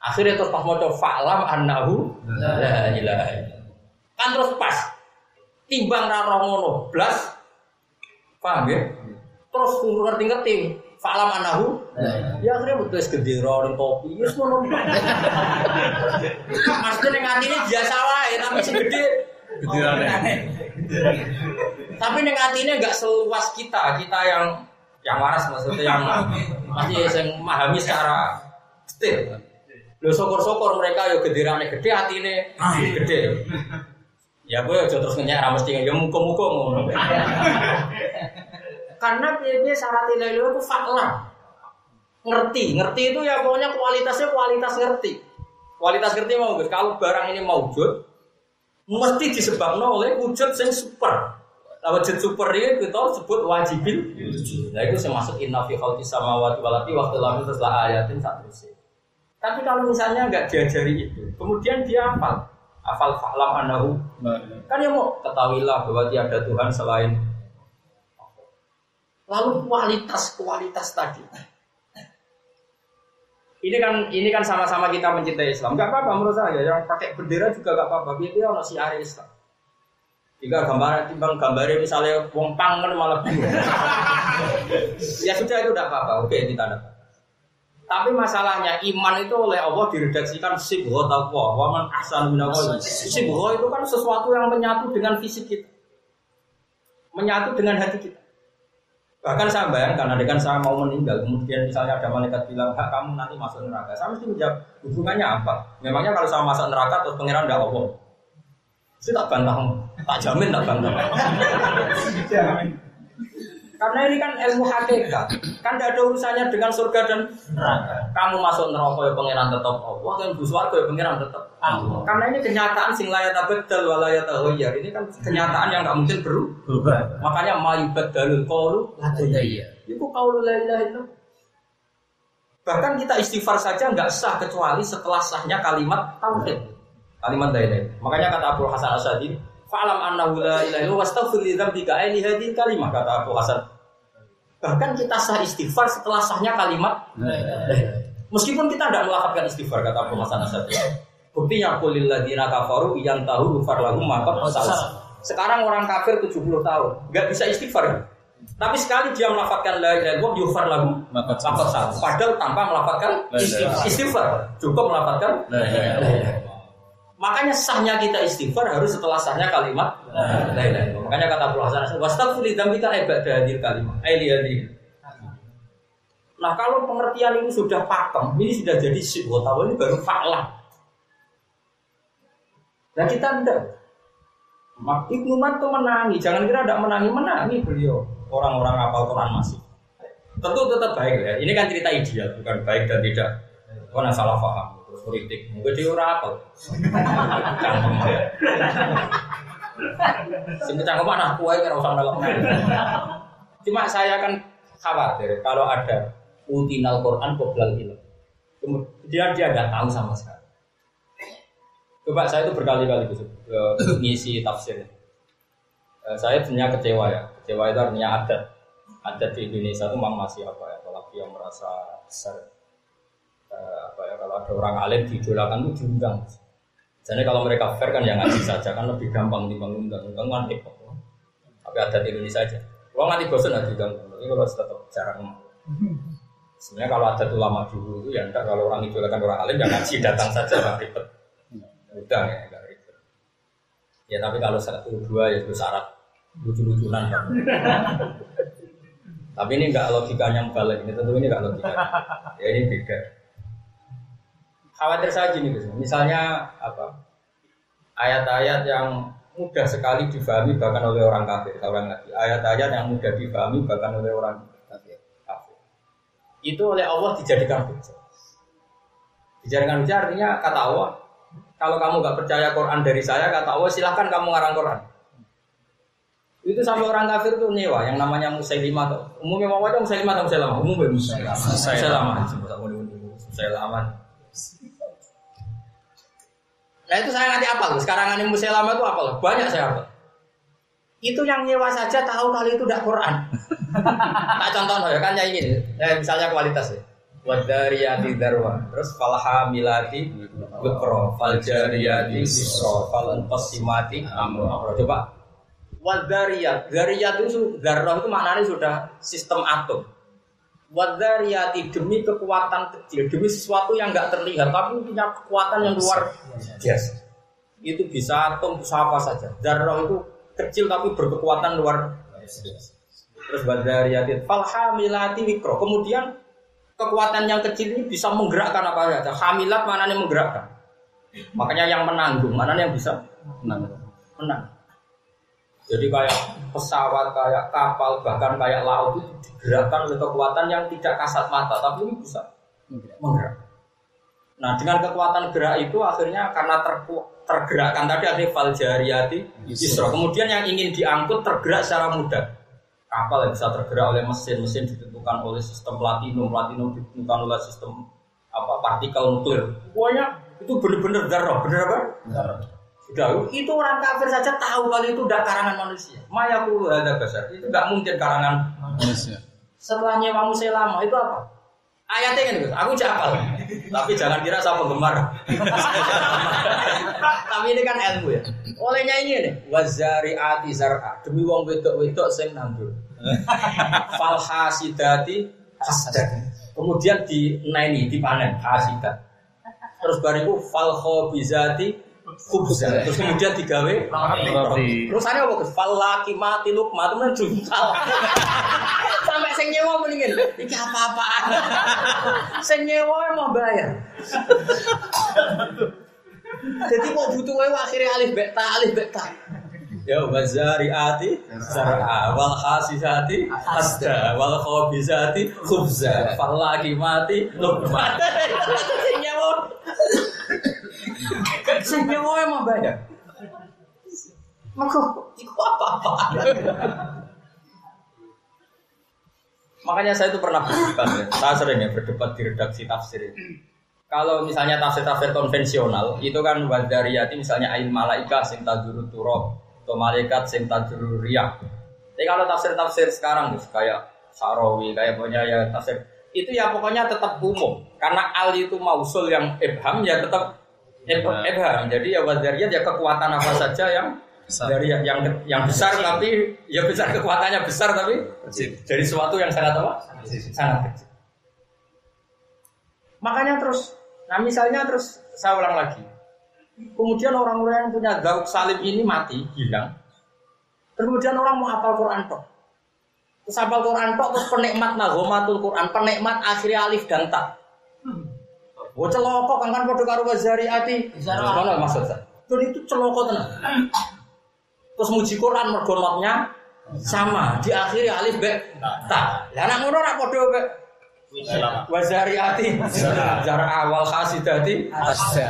Akhirnya terus pas mau coba fa'lam annahu la ilaha Kan terus pas timbang raro ngono blas. Paham ya? Terus ngerti-ngerti Falam anahu. Ya akhirnya betul gede orang topi Ya semua Maksudnya yang hati ini biasa wae Tapi sih gede. Tapi yang hati ini gak seluas kita Kita yang yang waras maksudnya yang masih yang memahami secara stil. Lo sokor-sokor mereka yo gederane gede hati ini. Gede. Ya gue terus ngenyek ramas tinggal ya muka-muka ngono. Karena dia syarat nilai itu fakla. Ngerti, ngerti itu ya pokoknya kualitasnya kualitas ngerti. Kualitas ngerti mau kalau barang ini wujud, mesti disebabkan oleh wujud yang super. Nah, wujud super ini kita sebut wajibil. Nah itu saya masuk inna fi khalqis samawati waktu lalu setelah ayatin satu Tapi kalau misalnya nggak diajari itu, kemudian dia hafal, hafal fa'lam anahu, kan ya mau ketahuilah bahwa tiada Tuhan selain Lalu kualitas kualitas tadi. Ini kan ini kan sama-sama kita mencintai Islam. Gak apa-apa menurut saya. Yang pakai bendera juga gak apa-apa. Biar dia ono siar Islam. Jika gambar timbang gambarnya misalnya wong pang kan malah ya sudah itu tidak apa-apa. Oke ditanda. Tapi masalahnya iman itu oleh Allah diredaksikan sibho taqwa wa man ahsan min Sibho itu kan sesuatu yang menyatu dengan fisik kita. Menyatu dengan hati kita. Bahkan saya bayangkan, ada kan saya mau meninggal, kemudian misalnya ada malaikat bilang, hak kamu nanti masuk neraka. Saya mesti menjawab, hubungannya apa? Memangnya kalau saya masuk neraka, terus pangeran tidak Allah? Saya tak bantah, tak jamin tak bantah. Karena ini kan ilmu hakikat, kan tidak ada urusannya dengan surga dan neraka. Kamu masuk neraka ya pangeran tetap Allah, kan bus warga ya pangeran tetap Allah. Karena ini kenyataan sing layat abdal wa layat Ini kan kenyataan yang nggak mungkin berubah. Makanya mayubat dalil kaulu iya. Itu kaulu la ilaha itu. Bahkan kita istighfar saja nggak sah kecuali setelah sahnya kalimat tauhid. Kalimat la Makanya kata Abu Hasan Asyadi, Fa'lam annahu la ilaha illallah wastaghfir li dzambika ai hadhihi kalimah kata Abu Hasan. Bahkan kita sah istighfar setelah sahnya kalimat Meskipun kita tidak melakukan istighfar kata Abu Hasan Asadi. Buktinya kulil ladina kafaru yang tahu lufar lagu maka salah. Sekarang orang kafir 70 tahun, nggak bisa istighfar. Tapi sekali dia melafatkan la ilaha illallah yufar lagu Maka satu. Padahal tanpa melafatkan istighfar. Cukup melafatkan La ilaha illallah. Makanya sahnya kita istighfar harus setelah sahnya kalimat la ilaha illallah. Makanya kata Abu Hasan wastaghfir dzambika ibadah hadil kalimat. Ai li hadhihi. Nah kalau pengertian ini sudah pakem, ini sudah jadi sibuk, tahu ini baru faklah. Nah kita. Mak Ibnu Mat tuh menangi, jangan kira tidak menangi, menangi beliau. Orang-orang apal Quran masih. Tentu tetap baik ya. Ini kan cerita ideal, bukan baik dan tidak. Karena salah paham, terus politik. Mungkin dia ora apal. Cangkem ya. Sing cangkem anak kue kira usah melok. Cuma saya kan khawatir kalau ada utinal Quran qoblal ilm. Kemudian dia tidak tahu sama sekali. Coba saya itu berkali-kali Gus, eh, ngisi tafsir. Eh, saya sebenarnya kecewa ya. Kecewa itu artinya adat. Adat di Indonesia itu memang masih apa ya, apalagi yang merasa besar. Eh, apa kalau ada orang alim diidolakan itu diundang. Jadi kalau mereka fair kan ya ngaji saja kan lebih gampang dibanding undang undang kan repot. Tapi adat di Indonesia aja. Kalau nanti bosan nanti undang Tapi kalau tetap jarang. Sebenarnya kalau adat ulama dulu itu ya enggak kalau orang idolakan orang alim ya ngaji datang saja nggak ribet. Udah ya enggak ribet. Ya tapi kalau satu dua ya itu syarat lucu-lucunan kan. Tapi ini enggak logikanya balik ini tentu ini enggak logika. Ya ini beda. Khawatir saya gini Gus. Misalnya apa? Ayat-ayat yang mudah sekali difahami bahkan oleh orang kafir. Orang lagi ayat-ayat yang mudah difahami bahkan oleh orang kafir. kafir. Itu oleh Allah dijadikan hujah. Dijadikan hujah artinya kata Allah, kalau kamu nggak percaya Quran dari saya, kata Allah silahkan kamu ngarang Quran. Itu sampai orang kafir tuh nyewa yang namanya Musailimah tuh. Umumnya mau aja Musailimah atau Musailamah? Umumnya Musailamah. Musailamah. Musailamah. Nah itu saya nanti apa tuh? Sekarang ini Musailamah itu apa loh? Banyak saya apa? Itu yang nyewa saja tahu kali itu tidak Quran. tak contoh ya kan ya ini. Eh, misalnya kualitas ya. Wadariyati darwa Terus falhamilati Wikro Faljariyati Isro Falantasimati Amro Coba Wadariyat Dariyat itu Darroh itu maknanya sudah sistem atom Wadariyati demi kekuatan kecil Demi sesuatu yang nggak terlihat Tapi punya kekuatan yang luar biasa Itu bisa atom bisa apa saja Darroh itu kecil tapi berkekuatan luar biasa Terus wadariyati Falhamilati Wikro Kemudian kekuatan yang kecil ini bisa menggerakkan apa saja. Hamilat mana yang menggerakkan. Makanya yang menanggung mana yang bisa Menang. menang. Jadi kayak pesawat, kayak kapal, bahkan kayak laut itu digerakkan oleh kekuatan yang tidak kasat mata, tapi ini bisa menggerak. Nah dengan kekuatan gerak itu akhirnya karena terku, tergerakkan tadi ada faljariyati isro. Kemudian yang ingin diangkut tergerak secara mudah. Kapal yang bisa tergerak oleh mesin, mesin ditentukan oleh sistem platinum, platinum ditentukan oleh sistem apa partikel nuklir. Pokoknya itu benar-benar darah, benar apa? Sudah, itu orang kafir saja tahu kalau itu udah karangan manusia. Maya ada besar, itu nggak mungkin karangan. Manusia. Setelah nyewa lama itu apa? Ayatnya kan, Gus. aku capal. Tapi jangan kira saya penggemar. Tapi ini kan ilmu ya. Olehnya ini nih, wazari ati zar'a. Demi wong wedok-wedok sing nandur. Fal hasidati hasad. Kemudian di naini dipanen hasidat. Terus bariku fal khobizati khubza. Terus kemudian digawe Roti. Terus ada apa? Fal laki mati lukma temen juntal. Sampai sing nyewa mendingin. Iki apa-apaan. sing nyewa mau bayar. Jadi mau butuh wae akhirnya alif beta alif beta. Ya wazari ati zar'a wal khasisati hasda wal khabisati khubza fal laki mati lukma. Sing nyewa. Sing nyewa mau bayar. Maka itu apa-apa. Makanya saya itu pernah berdebat ya. Saya sering ya berdebat di redaksi tafsir. Kalau misalnya tafsir-tafsir konvensional, itu kan wadariyati misalnya ain malaika sing tajuru turab atau malaikat sing tajuru riyah. Tapi kalau tafsir-tafsir sekarang Gus, kayak Sarawi, kayak punya ya tafsir itu ya pokoknya tetap umum. Karena al itu mausul yang ibham ya tetap ibham. ibham. Jadi ya wadariyat ya kekuatan apa saja yang dari yang yang, yang besar tapi ya besar kekuatannya besar tapi dari sesuatu yang sangat apa? Sangat kecil. Makanya terus, nah misalnya terus saya ulang lagi. Kemudian orang-orang yang punya gauk salim ini mati, hilang. Kemudian orang mau hafal Quran tok. Terus hafal Quran tok, terus penikmat nagomatul Quran, penikmat akhirnya alif dan tak. Oh celoko kan kan podo karo wazari ati. Mana maksud saya? Dan itu celoko tenan. Terus muji Quran mergo notnya sama, diakhiri alif be tak. Lah anak ngono ora podo be wazari ati. Jar awal khasidati.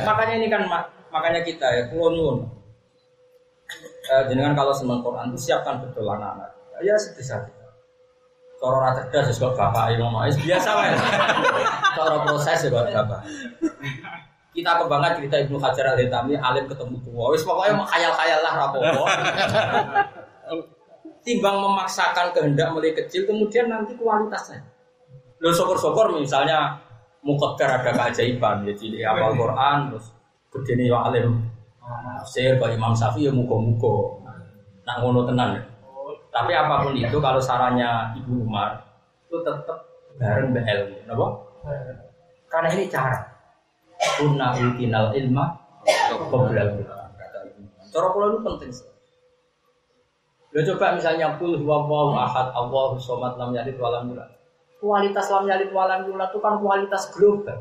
Makanya ini kan mak- makanya kita ya kulo nyuwun. Eh, jenengan kalau seneng Quran itu siapkan betul anak-anak. Ya sebisa. Cara ora cerdas ya kok bapak ngomong wis biasa wae. Cara proses ya bapak. Kita kebangga cerita Ibnu Hajar al Hitami alim ketemu tua. Wis pokoknya mau khayal-khayal lah rapopo. Timbang memaksakan kehendak mulai kecil kemudian nanti kualitasnya. Lo syukur-syukur misalnya mukoddar ada keajaiban ya cilik apal Quran terus gede nih alim tafsir Pak Imam Syafi'i ya muga-muga. Nak ngono tenan ya. Tapi apa pun itu kalau sarannya Ibu Umar itu tetap bareng be ilmu, napa? Karena ini cara. Kunna utinal ilma qoblal. Cara kula itu penting sekali. Lo coba misalnya kul huwallahu ahad Allahu somad lam yalid wa lam yulad. Kualitas lam yalid wa lam yulad itu kan kualitas global.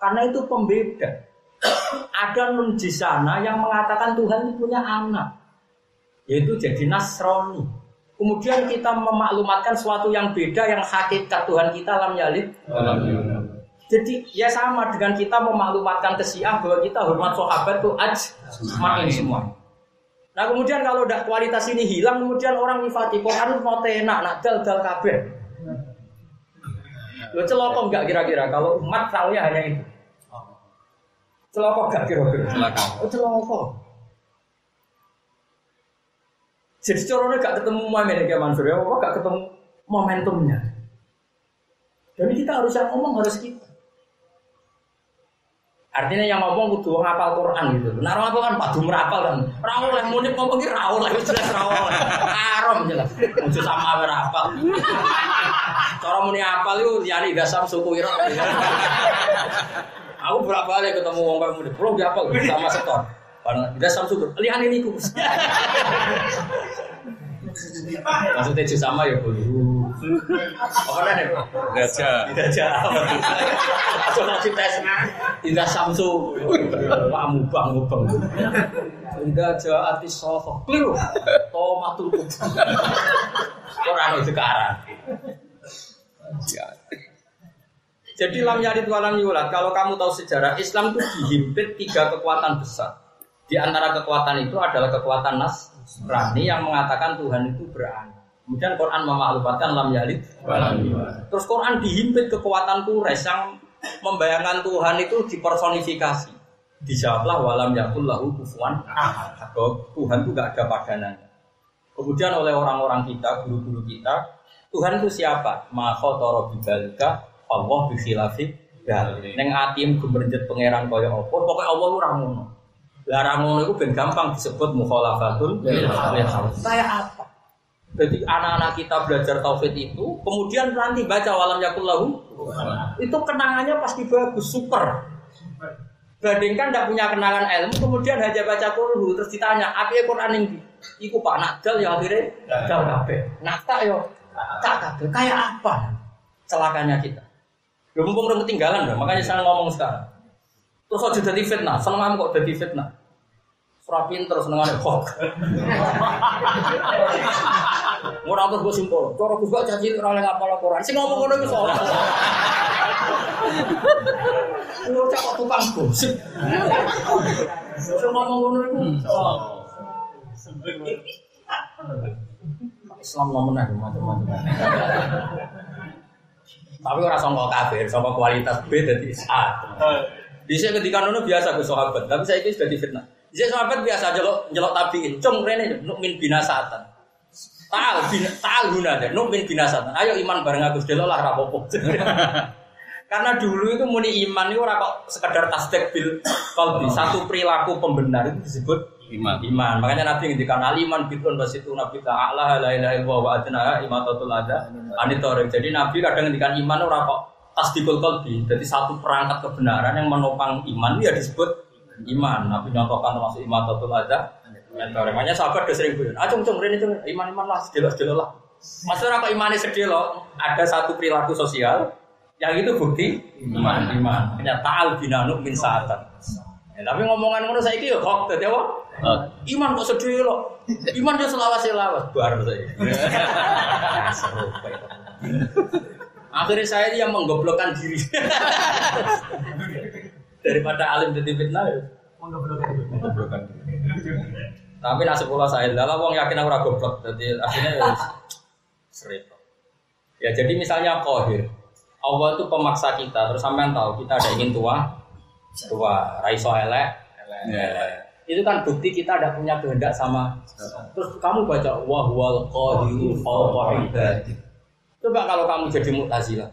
Karena itu pembeda. Ada nun di sana yang mengatakan Tuhan itu punya anak yaitu jadi Nasrani. Kemudian kita memaklumatkan sesuatu yang beda yang hakikat Tuhan kita lam yalid. Jadi ya sama dengan kita memaklumatkan ke Syiah bahwa kita hormat sahabat itu aj main semua. Nah kemudian kalau udah kualitas ini hilang, kemudian orang nifati Quran mau enak, nak dal dal kabeh. Lo celoko enggak kira-kira kalau umat tahunya hanya itu? Celoko enggak kira-kira? Oh celoko. Jadi corona gak ketemu momen kayak Mansur ya, apa gak ketemu momentumnya. Jadi kita harus yang ngomong harus kita. Artinya yang ngomong kudu ngapal Quran gitu. Nah, orang apa kan padu merapal kan. Rawol yang munib ngomong ki rawol lah jelas rawol. Haram jelas. Ojo sama merapal. Cara muni apal itu liyane dasam suku ira. Aku berapa kali ketemu wong kayak munib, belum diapal sama setor. Karena dasam suku liyane niku. Maksudnya jus sama ya boleh. Apa nih? Tidak jauh. Coba si tes. Tidak samsu. Pak mubang mubang. Tidak jauh arti sosok. Keliru. Tomatul. Orang itu sekarang. Jadi lam yalid walam yulad. Kalau kamu tahu sejarah Islam itu dihimpit tiga kekuatan besar. Di antara kekuatan itu adalah kekuatan Nasrani yang mengatakan Tuhan itu beranak. Kemudian Quran memaklumatkan lam yalid. Terus Quran dihimpit kekuatan Quraisy yang membayangkan Tuhan itu dipersonifikasi. Dijawablah walam yakul lahu. Bahwa Tuhan itu gak ada padanannya. Kemudian oleh orang-orang kita, guru-guru kita, Tuhan itu siapa? Ma khotoro bibalika Allah bikhilafi Neng atim gemerjet pangeran kaya apa? Pokoknya Allah itu ramono. Lah ramono itu ben gampang disebut mukhalafatul Kayak apa? Jadi anak-anak kita belajar tauhid itu, kemudian nanti baca walam yakullahu, itu kenangannya pasti bagus, super. Bandingkan tidak punya kenangan ilmu, kemudian hanya baca Quran, terus ditanya, apa ya Quran ini? Iku pak nakdal ya akhirnya dal kabeh. Nakta yo tak kabeh. Kayak apa? Celakanya kita. Lu mumpung udah ketinggalan makanya saya ngomong sekarang. Terus kok jadi fitnah, seneng kok jadi fitnah. Surah pinter senengannya kok. Ora terus gue simpul. Cara gue gak caci ora oleh ngapal Quran. Sing ngomong ngono iku salah. Lu cak kok tukang gosip. Sing ngomong ngono iku salah. Islam ngomong aja macam-macam. Tapi ora sangka kafir, sangka kualitas B dadi A. Bisa ketika nono biasa ke sahabat, tapi saya ini sudah difitnah. Bisa sahabat biasa jelok jelok tabiin, cung rene nukmin binasatan. Taal bin taal guna deh, nukmin binasatan. Ayo iman bareng aku delok lah rapopo. Karena dulu itu muni iman itu ora kok sekedar tasdek bil qalbi. Satu perilaku pembenar itu disebut Iman. iman. Makanya Nabi ngendikan aliman bidun basitu nabi ta'ala la ilaha illallah wa adna imatatul ada anitorik. Jadi Nabi kadang ngendikan iman ora kok tasdikul qalbi. Jadi satu perangkat kebenaran yang menopang iman ya disebut iman. Nabi nyontohkan termasuk imatatul ada anitorik. Makanya sahabat udah sering bilang, "Ah, cung cung rene cung iman-iman lah, sedelo-sedelo lah." Maksudnya apa imannya sedelo? Ada satu perilaku sosial yang itu bukti iman. Iman. Hanya ta'al binanuk min sa'atan. Ya, tapi ngomongan ngono saiki yo kok dadi apa? Iman kok sedih lo. Iman dia selawas selawas bar saya. Seru Pak. Akhirnya saya yang menggoblokkan diri. Daripada alim jadi fitnah ya. Menggoblokkan diri. Tapi nasib pula saya dalam wong yakin aku ora goblok. Jadi akhirnya ya serip. Ya jadi misalnya kohir. Allah itu pemaksa kita, terus sampean tahu kita ada ingin tua, tua, raiso elek, elek. Itu kan bukti kita ada punya kehendak sama. Terus kamu baca wahwal qadiru fawqa ibadi. Coba kalau kamu jadi mu'tazilah.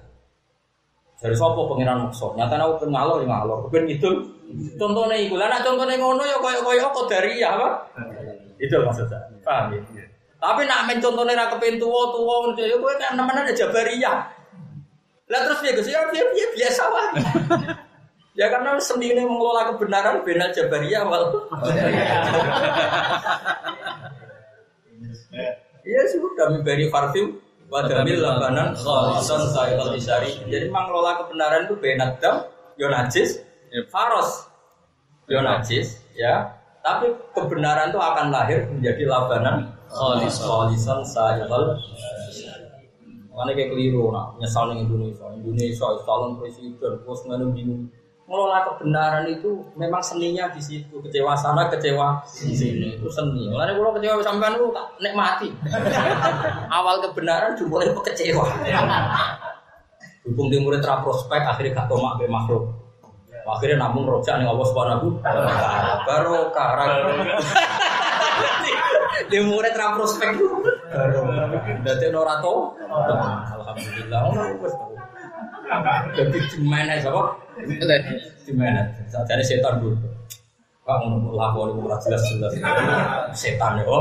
Dari sopo pengiran maksa. Nyata aku ben ngalor ya ngalor, ben itu. Contohnya iku. Lah contohnya ngono ya kaya-kaya qadariyah apa? Itu maksud saya. Paham ya? Tapi nak men contohnya ra kepen tuwa-tuwa ngono ya kowe kan nemenan ada jabariyah. Lah terus dia Gus ya dia, dia biasa wae. Ya karena sendiri mengelola kebenaran benar jabariyah wal. Iya sudah memberi parfum wadamil labanan khalisan sa'iqal isari. Jadi mengelola kebenaran itu benat dam, yo najis, faros, yo najis, ya. Tapi kebenaran itu akan lahir menjadi labanan khalis khalisan. Sa'iqal Makanya kayak keliru, nah, nyesal nih Indonesia, Indonesia, calon presiden, terus mana bingung. Ngelola kebenaran itu memang seninya di situ, kecewa sana, kecewa di sini, itu seni. Makanya kalau kecewa sampean itu tak nikmati. Awal kebenaran dimulai kecewa. Dukung timur tra prospek, akhirnya gak tomak be makhluk. Akhirnya namun rojak nih Allah subhanahu baru karang. Di murid ra prospek baru. Dadi ora to. Alhamdulillah. Jadi dimanage apa? Dimanage. Sajane setan dulu. Pak ngono lakon iku ora jelas-jelas. Setan ya.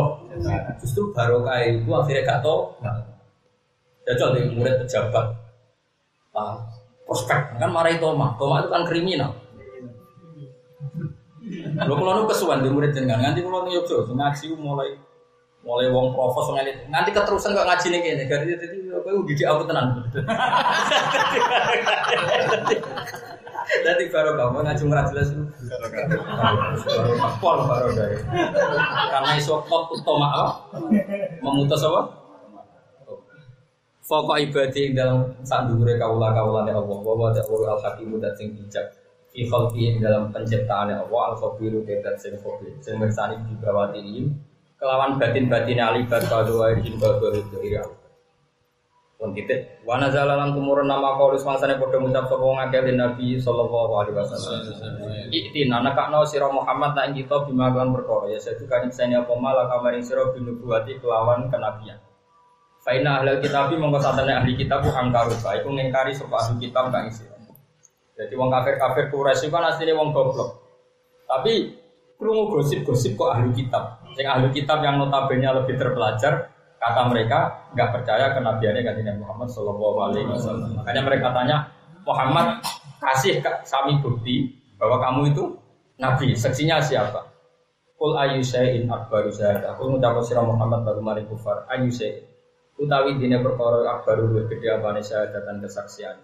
Justru barokah itu akhirnya gak to. Jajal di murid pejabat. Ah, prospek kan marahi Toma. Toma itu kan kriminal. Lo kalau nu kesuwan di murid jenengan, nganti kalau nu yogyo, ngaji mulai mulai wong profos nganti nganti keterusan kok ngaji nih kene, jadi jadi apa itu didik aku tenan. Jadi baru kamu ngaji murah jelas itu. Pol baru dari. Karena iso kok utama apa? Memutus apa? Pokok ibadi yang dalam saat dulu kaula kaulane Allah, bahwa ada Allah al hakimu dan sing bijak. Fi dalam penciptaan Allah al khabiru dan sing khabir. Sing mirsani di bawah ini kelawan batin batin alibat kado aidin kado itu ira. Pun titik. Wa nazala lan tumurun nama qaulus mangsane padha ngucap sapa wong akeh Nabi sallallahu alaihi wasallam. Iktin anak kakno sira Muhammad nak kita bima kan perkara ya sedu kan sene apa malah kamaring sira binubuwati kelawan kenabian. Faina ahli kitab mongko satane ahli kitab angkaru bae iku ngingkari sapa ahli kitab kang. Jadi wong kafir-kafir Quraisy kan asline wong goblok. Tapi krungu gosip-gosip kok ahli kitab. Yang ahli kitab yang notabene lebih terpelajar, kata mereka nggak percaya kenabiannya Nabi Muhammad Shallallahu Alaihi Wasallam. Makanya mereka tanya Muhammad kasih kami bukti bahwa kamu itu nabi. Seksinya siapa? Kul ayu syai'in akbaru syahadah. Kul ngucap sira Muhammad baru mari kufar. Ayu syai'in. Utawi dine perkara akbaru luwih gedhe apane syahadat dan kesaksian.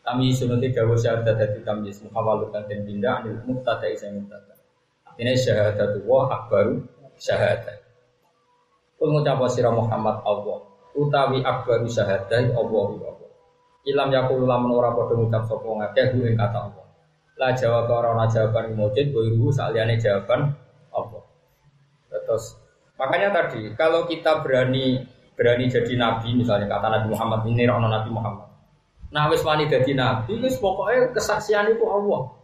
Kami sunuti dawu syahadat dadi tamyiz muhawal dan pindah anil mubtada isa mubtada. Ini syahadatu wa akbaru syahadat. Kul ngucap sira Muhammad Allah. Utawi akbaru syahadat Allah Allah. Ilam yakul lamun ora padha ngucap sapa ngakeh kata Allah. La jawab ora ana jawaban mujid boiru saliyane jawaban Allah. Terus makanya tadi kalau kita berani berani jadi nabi misalnya kata Nabi Muhammad ini rono Nabi Muhammad. Nah wis wani jadi nabi wis pokoknya kesaksian itu Allah.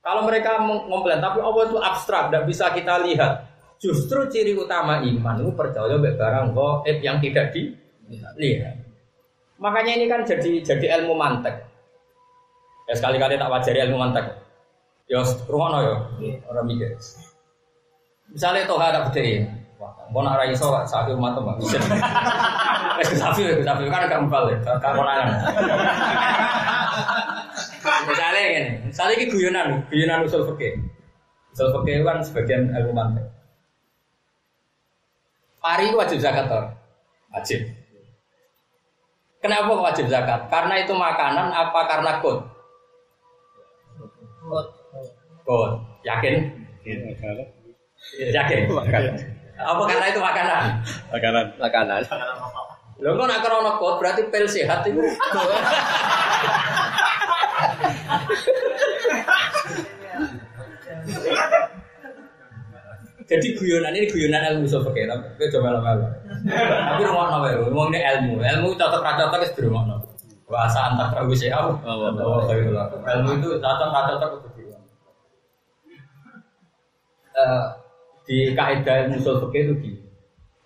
Kalau mereka mengomplain tapi Allah itu abstrak tidak bisa kita lihat. Justru ciri utama iman itu percaya be barang gaib yang tidak dilihat. Makanya ini kan jadi jadi ilmu mantek. Ya sekali-kali tak wajari ilmu mantek. Ya rumono ya orang mikir. Misalnya tak gede, wah, mau nak rai so sapi umat tuh bisa. Wes sapi, sapi kan gak mbal ya, gak konangan. Misalnya ini, misalnya ini guyonan, guyonan usul fikih. Usul fikih kan sebagian ilmu mantek. Pari itu wajib zakat toh, wajib. Kenapa wajib zakat? Karena itu makanan apa karena kod? Kod. Yakin? Yakin? Apa karena itu makanan? Makanan. Makanan. Lho kok nak krono kod berarti pil sehat itu. Jadi guyonan ini guyonan ilmu usul fikih, tapi coba melo Tapi rumah wae, ngomong ini ilmu, ilmu cocok ra cocok wis dirungokno. Bahasa antar prabu. Oh, khairullah. Ilmu itu cocok ra cocok kudu dirungokno. Eh, di kaidah ilmu usul itu gini.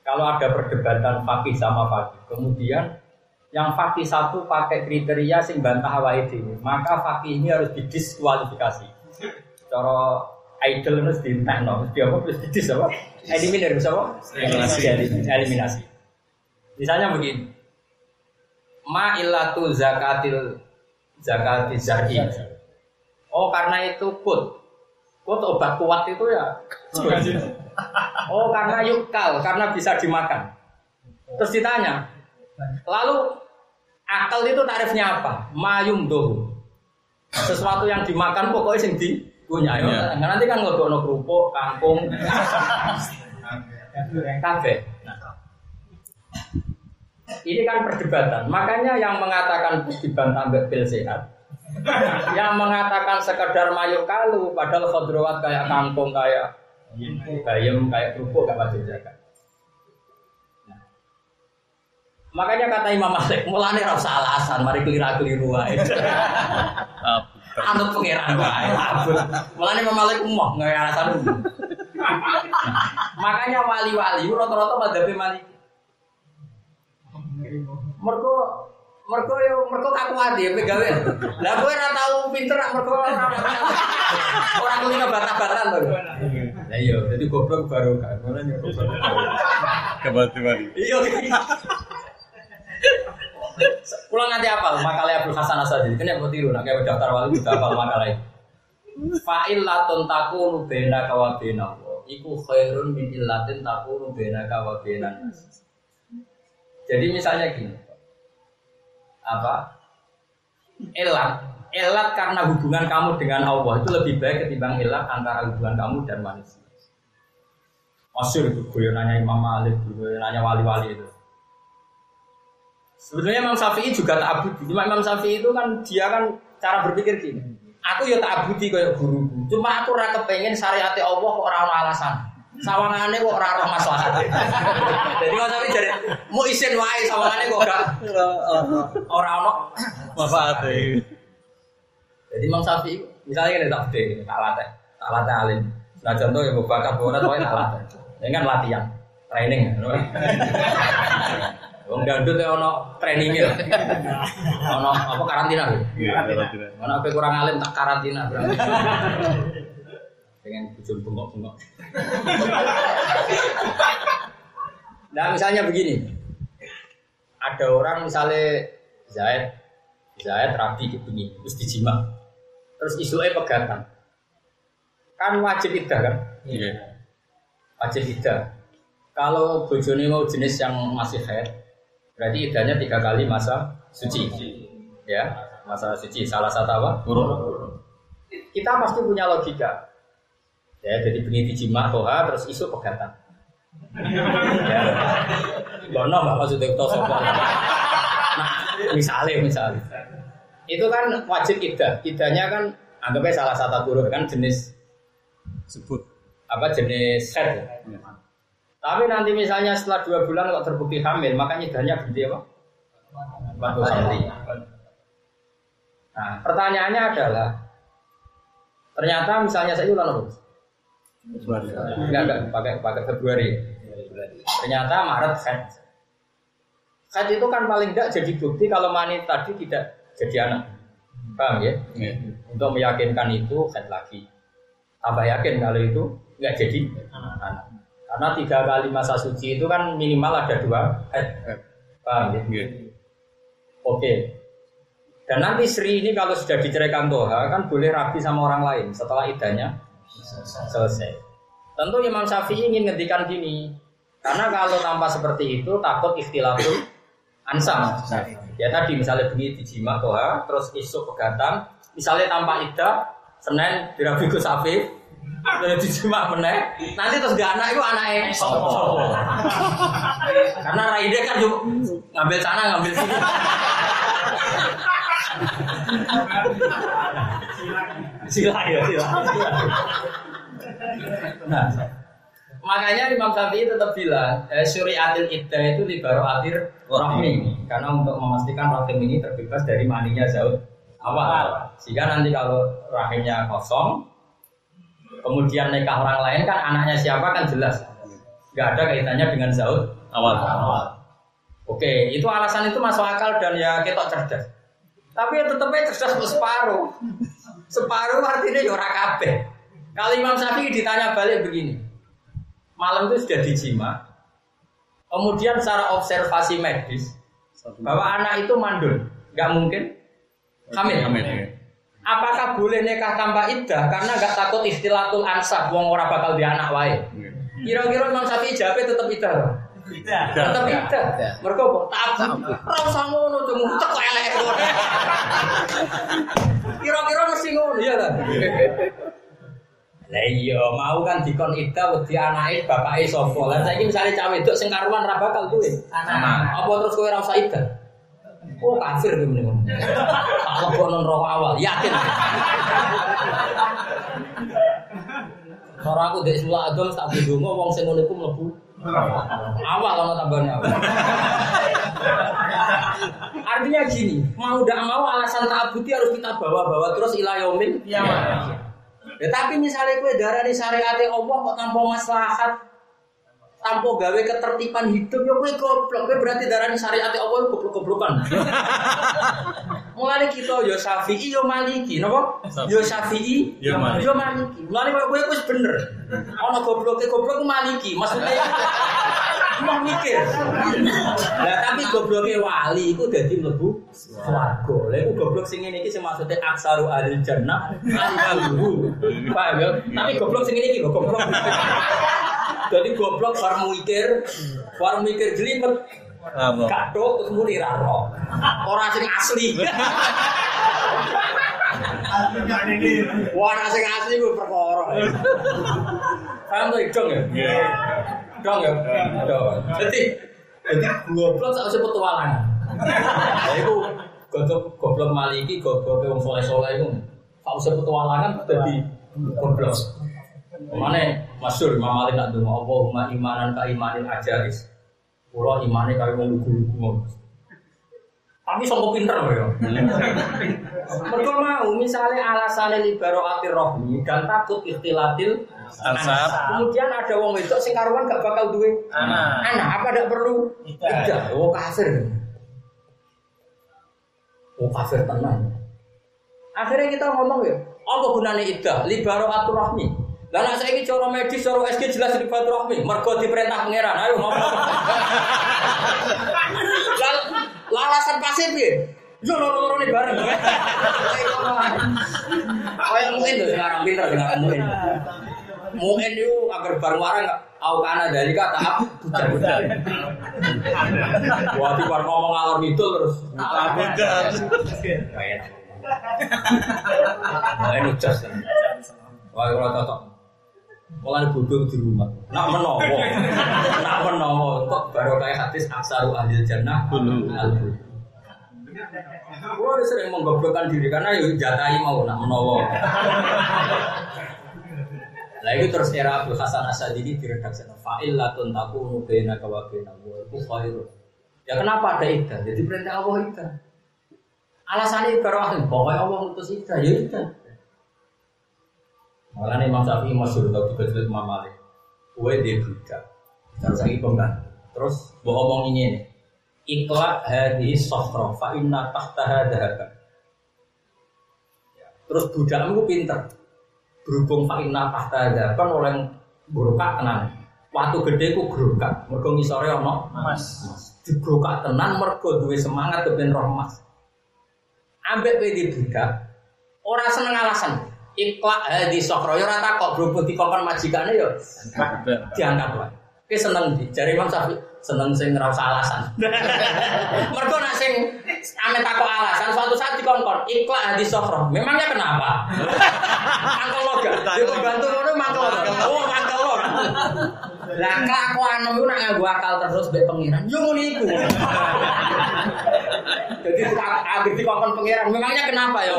Kalau ada perdebatan fakih sama fakih, kemudian yang fakih satu pakai kriteria sing bantah awake dhewe, maka fakih ini harus didiskualifikasi. Cara idol harus dientekno, mesti apa? Terus didis apa? Eliminir bisa apa? Eliminasi. Eliminasi. Misalnya begini. Ma illatu zakatil zakati zar'i. Oh karena itu kut. Kut obat kuat itu ya. Oh karena yukal, karena bisa dimakan. Terus ditanya, lalu akal itu tarifnya apa? Mayum doh. Sesuatu yang dimakan pokoknya sing di punya. Iya. Ya. Nanti kan ngodokno kerupuk, kangkung, kafe. Nah. Ini kan perdebatan. Makanya yang mengatakan dibantah ambek pil sehat, yang mengatakan sekedar mayuk kalu, padahal khodrowat kayak kangkung, kayak bayam, kayak kerupuk gak wajib zakat. Makanya kata Imam Malik, mulane ora usah alasan, mari keliru-keliru wae. Anut pengiran wae. Mulane Imam Malik umum nggak alasan makanya wali-wali rata-rata madhabe Malik. Mergo mergo yo mergo kaku ati ya pegawe. Lah kowe ora tau pinter rak mergo ora kulino bantah-bantahan to. Lah iya, dadi goblok baru kan. Mulane yo goblok. Kebetulan. Iya. Pulang nanti apal makalah Abdul Hasan Asadi. Kena mau tiru, nak kayak daftar wali udah apal makalah itu. Fa'il latun takunu bena kawa bena Iku khairun min illatin takunu bena kawa bena Jadi misalnya gini. Apa? Elat. Elat karena hubungan kamu dengan Allah itu lebih baik ketimbang elat antara hubungan kamu dan manusia. Masyur itu guyonannya Imam Malik, guyonannya wali-wali itu. Sebenarnya Imam Syafi'i juga tak abudi. Cuma Imam Syafi'i itu kan dia kan cara berpikir gini. Aku ya tak abudi kayak guru. Cuma aku ora kepengen syariat Allah kok ora alasan. Sawangane kok ora ono maslahat. Jadi Imam Syafi'i jadi mau isin wae sawangane kok gak ora ono Manfaat ya. Jadi Imam Syafi'i misalnya ini tak gede, tak latih, tak latih alim. Nah contoh yang bakat bola tuh tak latih. Ini kan latihan, training. Wong gandut ya ono trainingnya. Ono apa karantina. Iya, tidak. Ono apa kurang alim tak karantina berarti. Pengen bujur bengok-bengok. Nah misalnya begini, ada orang misalnya Zaid, Zaid rabi begini, terus dijima, terus isunya pegatan, kan wajib idah kan? Iya. Wajib idah. Kalau bojone mau jenis yang masih haid, berarti idahnya tiga kali masa suci, ya masa suci. Salah satu apa? Kita pasti punya logika. Ya, jadi bengi dijima toha terus isu pegatan. ya. Bono mbak maksudnya itu sopo. Nah, misalnya misalnya. Itu kan wajib idah. Idahnya kan anggapnya salah satu huruf kan jenis Sebut. apa jenis head. Tapi nanti misalnya setelah dua bulan kok terbukti hamil, maka idahnya berhenti apa? 40 cm. Nah, pertanyaannya adalah ternyata misalnya saya ulang apa? Enggak, enggak, pakai pakai Februari. Ternyata Maret head. Head itu kan paling enggak jadi bukti kalau mani tadi tidak jadi anak. Paham ya? Iya. Untuk meyakinkan itu head lagi. tambah yakin kalau itu nggak jadi anak. Karena tiga kali masa suci itu kan minimal ada dua head. Paham ya? Iya. Oke. Dan nanti Sri ini kalau sudah diceraikan Toha kan boleh rapi sama orang lain setelah idahnya selesai. Tentu Imam Syafi'i ingin ngendikan gini. Karena kalau tanpa seperti itu takut ikhtilaful ansam. Ya tadi misalnya begini dijima Toha, terus isuk pegatan, misalnya tanpa idah, Senin dirabi Gus Terus dijima meneh, nanti terus gak anak itu anaknya sopo. Karena Raide kan juga ngambil sana ngambil sini. sila ya sila. Nah, makanya Imam Syafi'i tetap bilang eh, syuriatil iddah itu atir rahmi karena untuk memastikan rahim ini terbebas dari maninya Zaud awal. Sehingga nanti kalau rahimnya kosong, kemudian nikah orang lain kan anaknya siapa kan jelas. Gak ada kaitannya dengan Zaud Awal. Oke, itu alasan itu masuk akal dan ya kita cerdas. Tapi ya tetapnya cerdas untuk separuh. Separuh artinya ya ora kabeh. Kalau Imam Syafi'i ditanya balik begini. Malam itu sudah dijima. Kemudian secara observasi medis bahwa anak itu mandul, nggak mungkin hamil. Amin. Apakah boleh nikah tanpa iddah karena nggak takut istilatul ansab wong ora bakal di anak wae. Kira-kira Imam Syafi'i jawabnya tetap iddah. Tetap iddah. Mergo kok tabu. Ora usah ngono cuma tek elek. Kira-kira mesti ngono ya kan. Lah iya, mau kan dikon iddah wedi anake bapake sapa. Lah saiki misale cawe wedok sing karuan ra bakal duwe anak. Apa terus kowe ora usah iddah? Oh kafir tuh mendingan. Tak lebokno neraka awal, yakin. Ora aku dek sula adol tak bidungo wong sing ngono iku mlebu. Awal ana tambahane awal. Artinya gini, mau tidak mau alasan ta'abuti harus kita bawa-bawa terus ila yaumil Iya. Ya, tapi misalnya kue darah di syariat Allah kok tanpa maslahat, tanpa gawe ketertiban hidup, ya kue goblok. Kue berarti darah di syariat Allah goblok-goblokan. Mulai kita yo Syafi'i yo Maliki, napa? Yo Syafi'i Yo Maliki. yo Maliki. Mulai kok kowe wis bener. Ana gobloke goblok Maliki, maksudnya mau mikir. Lah tapi gobloke wali iku dadi mlebu swarga. Lah iku goblok sing ngene iki sing maksude aksaru ahli jannah al-qalbu. Paham ya? Tapi goblok sing ngene iki lho goblok. Jadi goblok bar mikir, bar mikir jelimet. Apa? Kathok terus muni ra ro. Ora sing asli. Wah, ora sing asli ku perkara. Paham tuh dong ya? Iya. Dong ya? Dong. Jadi jadi goblok sak usah petualangan. Lah iku goblok goblok maliki goblok wong soleh-soleh iku. Sak usah petualangan dadi goblok. Mana masyur Imam Malik nak donga Allahumma imanan ka imanil ajaris. Kula imane kaya wong lugu-lugu. Tapi sangko pinter lho ya. Mergo mau misalnya alasannya libaro atir rohmi dan takut ikhtilatil Ansab. Kemudian ada wong wedok sing karuan gak bakal duwe Anak. anak apa tidak perlu? Tidak. Tidak. Oh kafir. Oh kafir tenan. Akhirnya kita ngomong ya, apa gunanya iddah? Libaro aturahmi. Lah nek saiki cara medis cara SG jelas di rahmi, mergo diperintah pangeran. Ayo ngomong. Lah lah alasan pasif piye? Yo loro-loro nih bareng. Kayak mungkin tuh sekarang pinter dengan mungkin. Mungkin itu agar bareng warang au kana dari kata apa? Budak-budak. Wah, di bar ngomong ngalor itu terus. Budak. Kayak Wah, ini jas. Wah, ora cocok. Mulai bodoh di rumah. Nak menowo. Nak menowo. Kok baru kayak hadis aksaru ahli jannah. Bulu. Al-bulu. Gue sering menggoblokkan diri karena ya jatai mau nak menowo. Lah itu terus era Abdul Hasan Asadili di redaksi fa'il latun takunu baina ka wa baina wa itu khairun. Ya kenapa ada idah? Jadi perintah Allah idah. Alasannya ibarat pokoknya Allah ngutus idah, ya idah. Makanya Imam Syafi'i masyhur tau juga Imam Malik. Kue dia budak. Terus lagi pembantu. Terus mau ngomong ini nih. Iklak hadhi sofro fa inna tahtaha dahaban. Ya. Terus budakmu pinter. berhubung fa'inna tahta kan oleh berukak tenan. Waktu gede ku gerukak, mergo ngisore ono Mas. digerukak tenan mergo duwe semangat kepen roh mas. Ambek di budak, ora seneng alasan. Iklak hadi sokro, ya ora takok berhubung dikongkon majikane ya diangkat wae. Ki seneng di, jare Imam Syafi'i seneng sing ora alasan. Mergo nek sing ame takok alasan suatu saat dikongkon ikhlas hadi sofro. Memangnya kenapa? mangkel lo gak? Dia bantu ngono mangkel lo. Oh mangkel lo. Lah kelakuan iku nek nganggo akal terus mbek pengiran. Yo ngono iku. Jadi akhir dikongkon pengiran. Memangnya kenapa ya?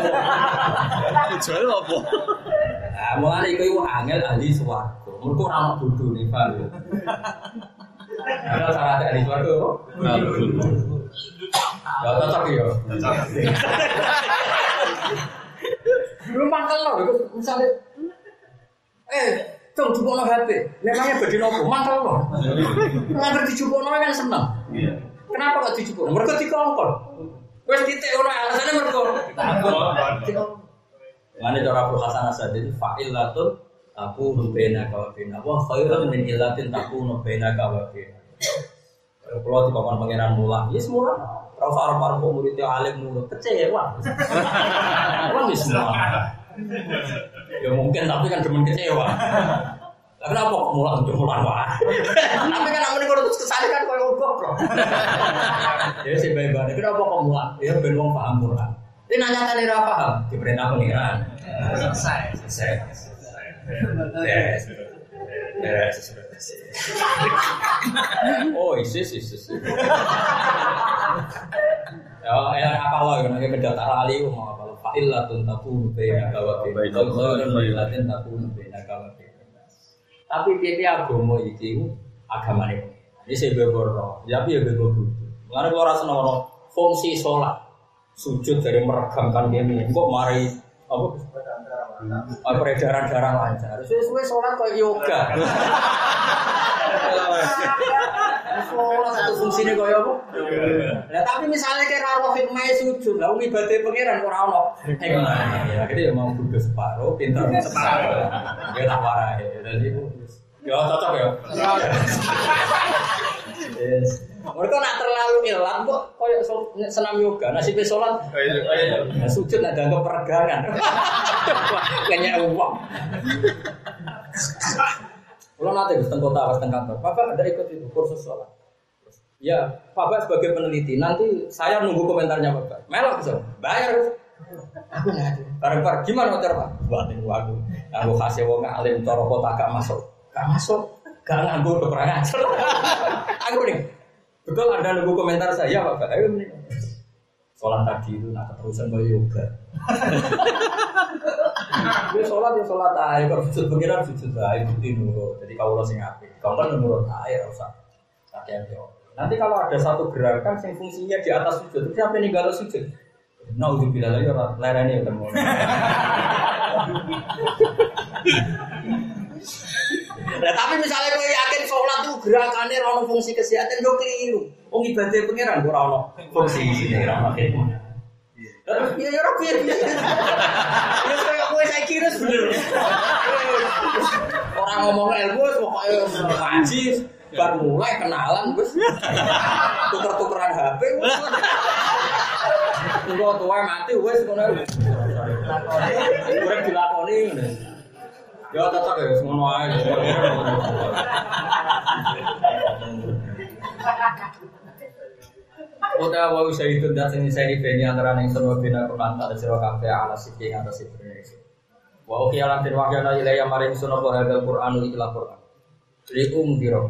Tujuannya apa? Nah, mulane iku iku angel ahli swarga. Mergo ora ono bodhone, paham ya? Ada syarat ahli swarga apa? Ya cocok ya. Lu mangkel lo, itu misalnya, eh, dong jupukno HP, memangnya badi nopo, mangkel lo. Ngantar dijupukno kan seneng. Kenapa gak dijupukno? Mereka dikongkon. Wes titik ono alasannya mereka. Mana cara Abu Hasan Asadili fa'ilatun aku nubena kawabina Wah khairun min ilatin taku nubena kawabina Kalau di papan pangeran mulang, ya semua Rasa arah para murid yang alim mulut kecewa. Emang ya semua. Ya mungkin tapi kan demen kecewa. Kenapa kok mulang untuk mulang wah? Tapi kan namanya kalau terus ke sana kan kau goblok. Ya sih baik-baik. Kenapa kok mulang? Ya ben wong paham Quran. Ini nanya ora paham, diperintah pengiran. Selesai. Selesai. Oh, isis, isis. Ya, ya apa lo nanti beda tara ali mau apa lo? Fa'ilatun takunu baina kawatin. Khairun fa'ilatin takunu. Tapi dia agama iki agama ini. Ini saya bebor tapi ya bebor dulu. Karena kalau rasa nono fungsi sholat sujud dari meregangkan ini, kok mari apa apa peredaran darah lancar. Sesuai sholat kayak yoga. Sholat satu fungsinya kayak apa? Nah, tapi misalnya kayak rawat hikmah sujud, lah ibadah pangeran ora ono hikmah. Ya, jadi ya mau kudu separuh, pintar separuh. Ya tak warai. Jadi ya cocok ya. Yes. Mereka nak terlalu ilang kok koyo so- senam yoga, nasibnya sholat Nah, sujud nak dianggap peregangan. Kayaknya uang. Kalau nanti di kota, tengah kantor, Bapak ada ikut itu kursus sholat. Ya, Bapak sebagai peneliti, nanti saya nunggu komentarnya Bapak. Melok so, bayar. Aku nggak ada. Bareng-bareng, gimana hotel Pak? Buatin waduh. Aku kasih wong alim toro kota gak masuk. Gak masuk. Gak nganggu udah kurang ajar. Aku nih. Betul Anda nunggu komentar saya Bapak. Ayo nih. Sholat tadi itu nak keterusan kayak yoga. Dia sholat ya sholat aja, kalau sujud pengiran sujud aja, bukti nurut. Jadi kalau lo sing api, kalau kan nurut aja, usah kakean yo. Nanti kalau ada satu gerakan yang fungsinya di atas sujud, itu siapa yang ninggal sujud? Nah, udah bilang lagi orang lereni ya kan Nah, tapi misalnya kau yakin sholat itu gerakannya rano fungsi kesehatan, lo keliru. Oh ibadah pengiran, gue rano fungsi rano khidmat. Terus ya ya rapi ya. Ya kayak gue saya kira sebenarnya. Orang ngomong ilmu pokoknya ngaji baru mulai kenalan bos. Tuker-tukeran HP. Enggak tua mati wes kono. Urip dilakoni ngene. Ya tetep ya semono ae. Uta wa usaidun dat sing saya beni antara ning sunwa bina kulantar sira kabeh ala siki ing atas Indonesia. Wa uki alam tin wahyana ilaya maring sunwa wa hadal Qur'anu ikhlas Qur'an. Li um diro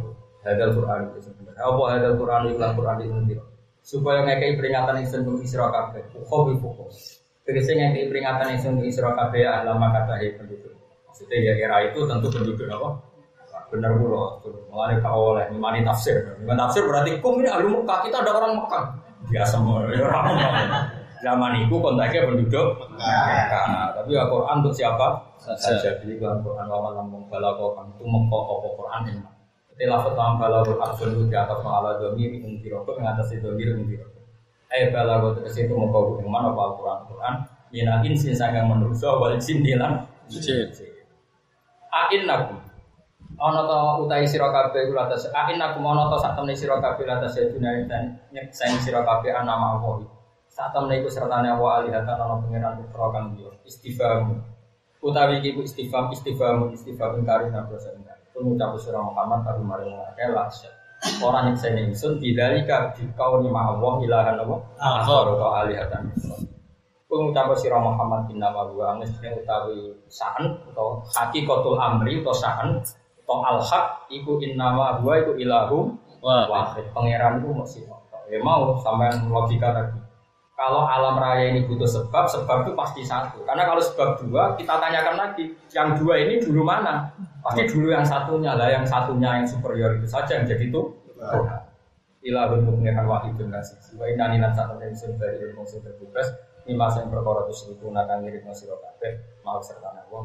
hadal Qur'an itu sebenarnya. Apa hadal Qur'anu ikhlas Qur'an itu diro. Supaya ngekei peringatan ing sunwa isra kabeh. Khobi fuko. Tegese ngekei peringatan ing sunwa isra kabeh alama kata penduduk. Maksudnya ya era itu tentu penduduk apa? Benar pula, mulai kau oleh imani tafsir. Imani tafsir berarti kum ini ahli Mekah, kita ada orang Mekah. Biasa mau ya orang Mekah. Zaman itu kontaknya penduduk Mekah. Tapi ya Quran untuk siapa? Saja. Jadi Quran Quran wa lambung balago kan itu Mekah apa Quran ini. Jadi lafaz lam balago arsul itu di atas mahala domir umkiro yang atas itu domir umkiro. Eh balago terus itu Mekah yang mana apa Quran Quran. Mina insin sangat menurut wal jin dilan. Ain nakum. Ono to utai sira kabeh kula atas ain nakum ono to sak temne sira kabeh atas dunia dan nyeksain sira kabeh ana Allah. Sak temne iku sertane wa alihatan ana pangeran putra kang liya. Istifham. Utawi iki istifham istifham istifham ingkari napa sing Pengucap surah Muhammad Abu Maryam Kela Orang yang saya ingsun Bidalika bikau ni ma'awah ilahan apa? Akhar atau alihatan Pengucap surah Muhammad bin gua Mestinya utawi sa'an Atau hakikatul amri Atau sa'an Atau al-haq Iku innama gua iku ilahum Wahid Pangeran itu masih Ya mau sampai logika tadi kalau alam raya ini butuh sebab, sebab itu pasti satu. Karena kalau sebab dua, kita tanyakan lagi, yang dua ini dulu mana? Pasti dulu yang satunya lah, yang satunya yang superior itu saja yang jadi itu Tuhan. Ilahun mukmihan wahidun kasih. Wa inna nilan saat yang sun dari ilmu sing terbebas, lima yang perkara itu seribu nakang ngirit masih kabeh, mau serta nawa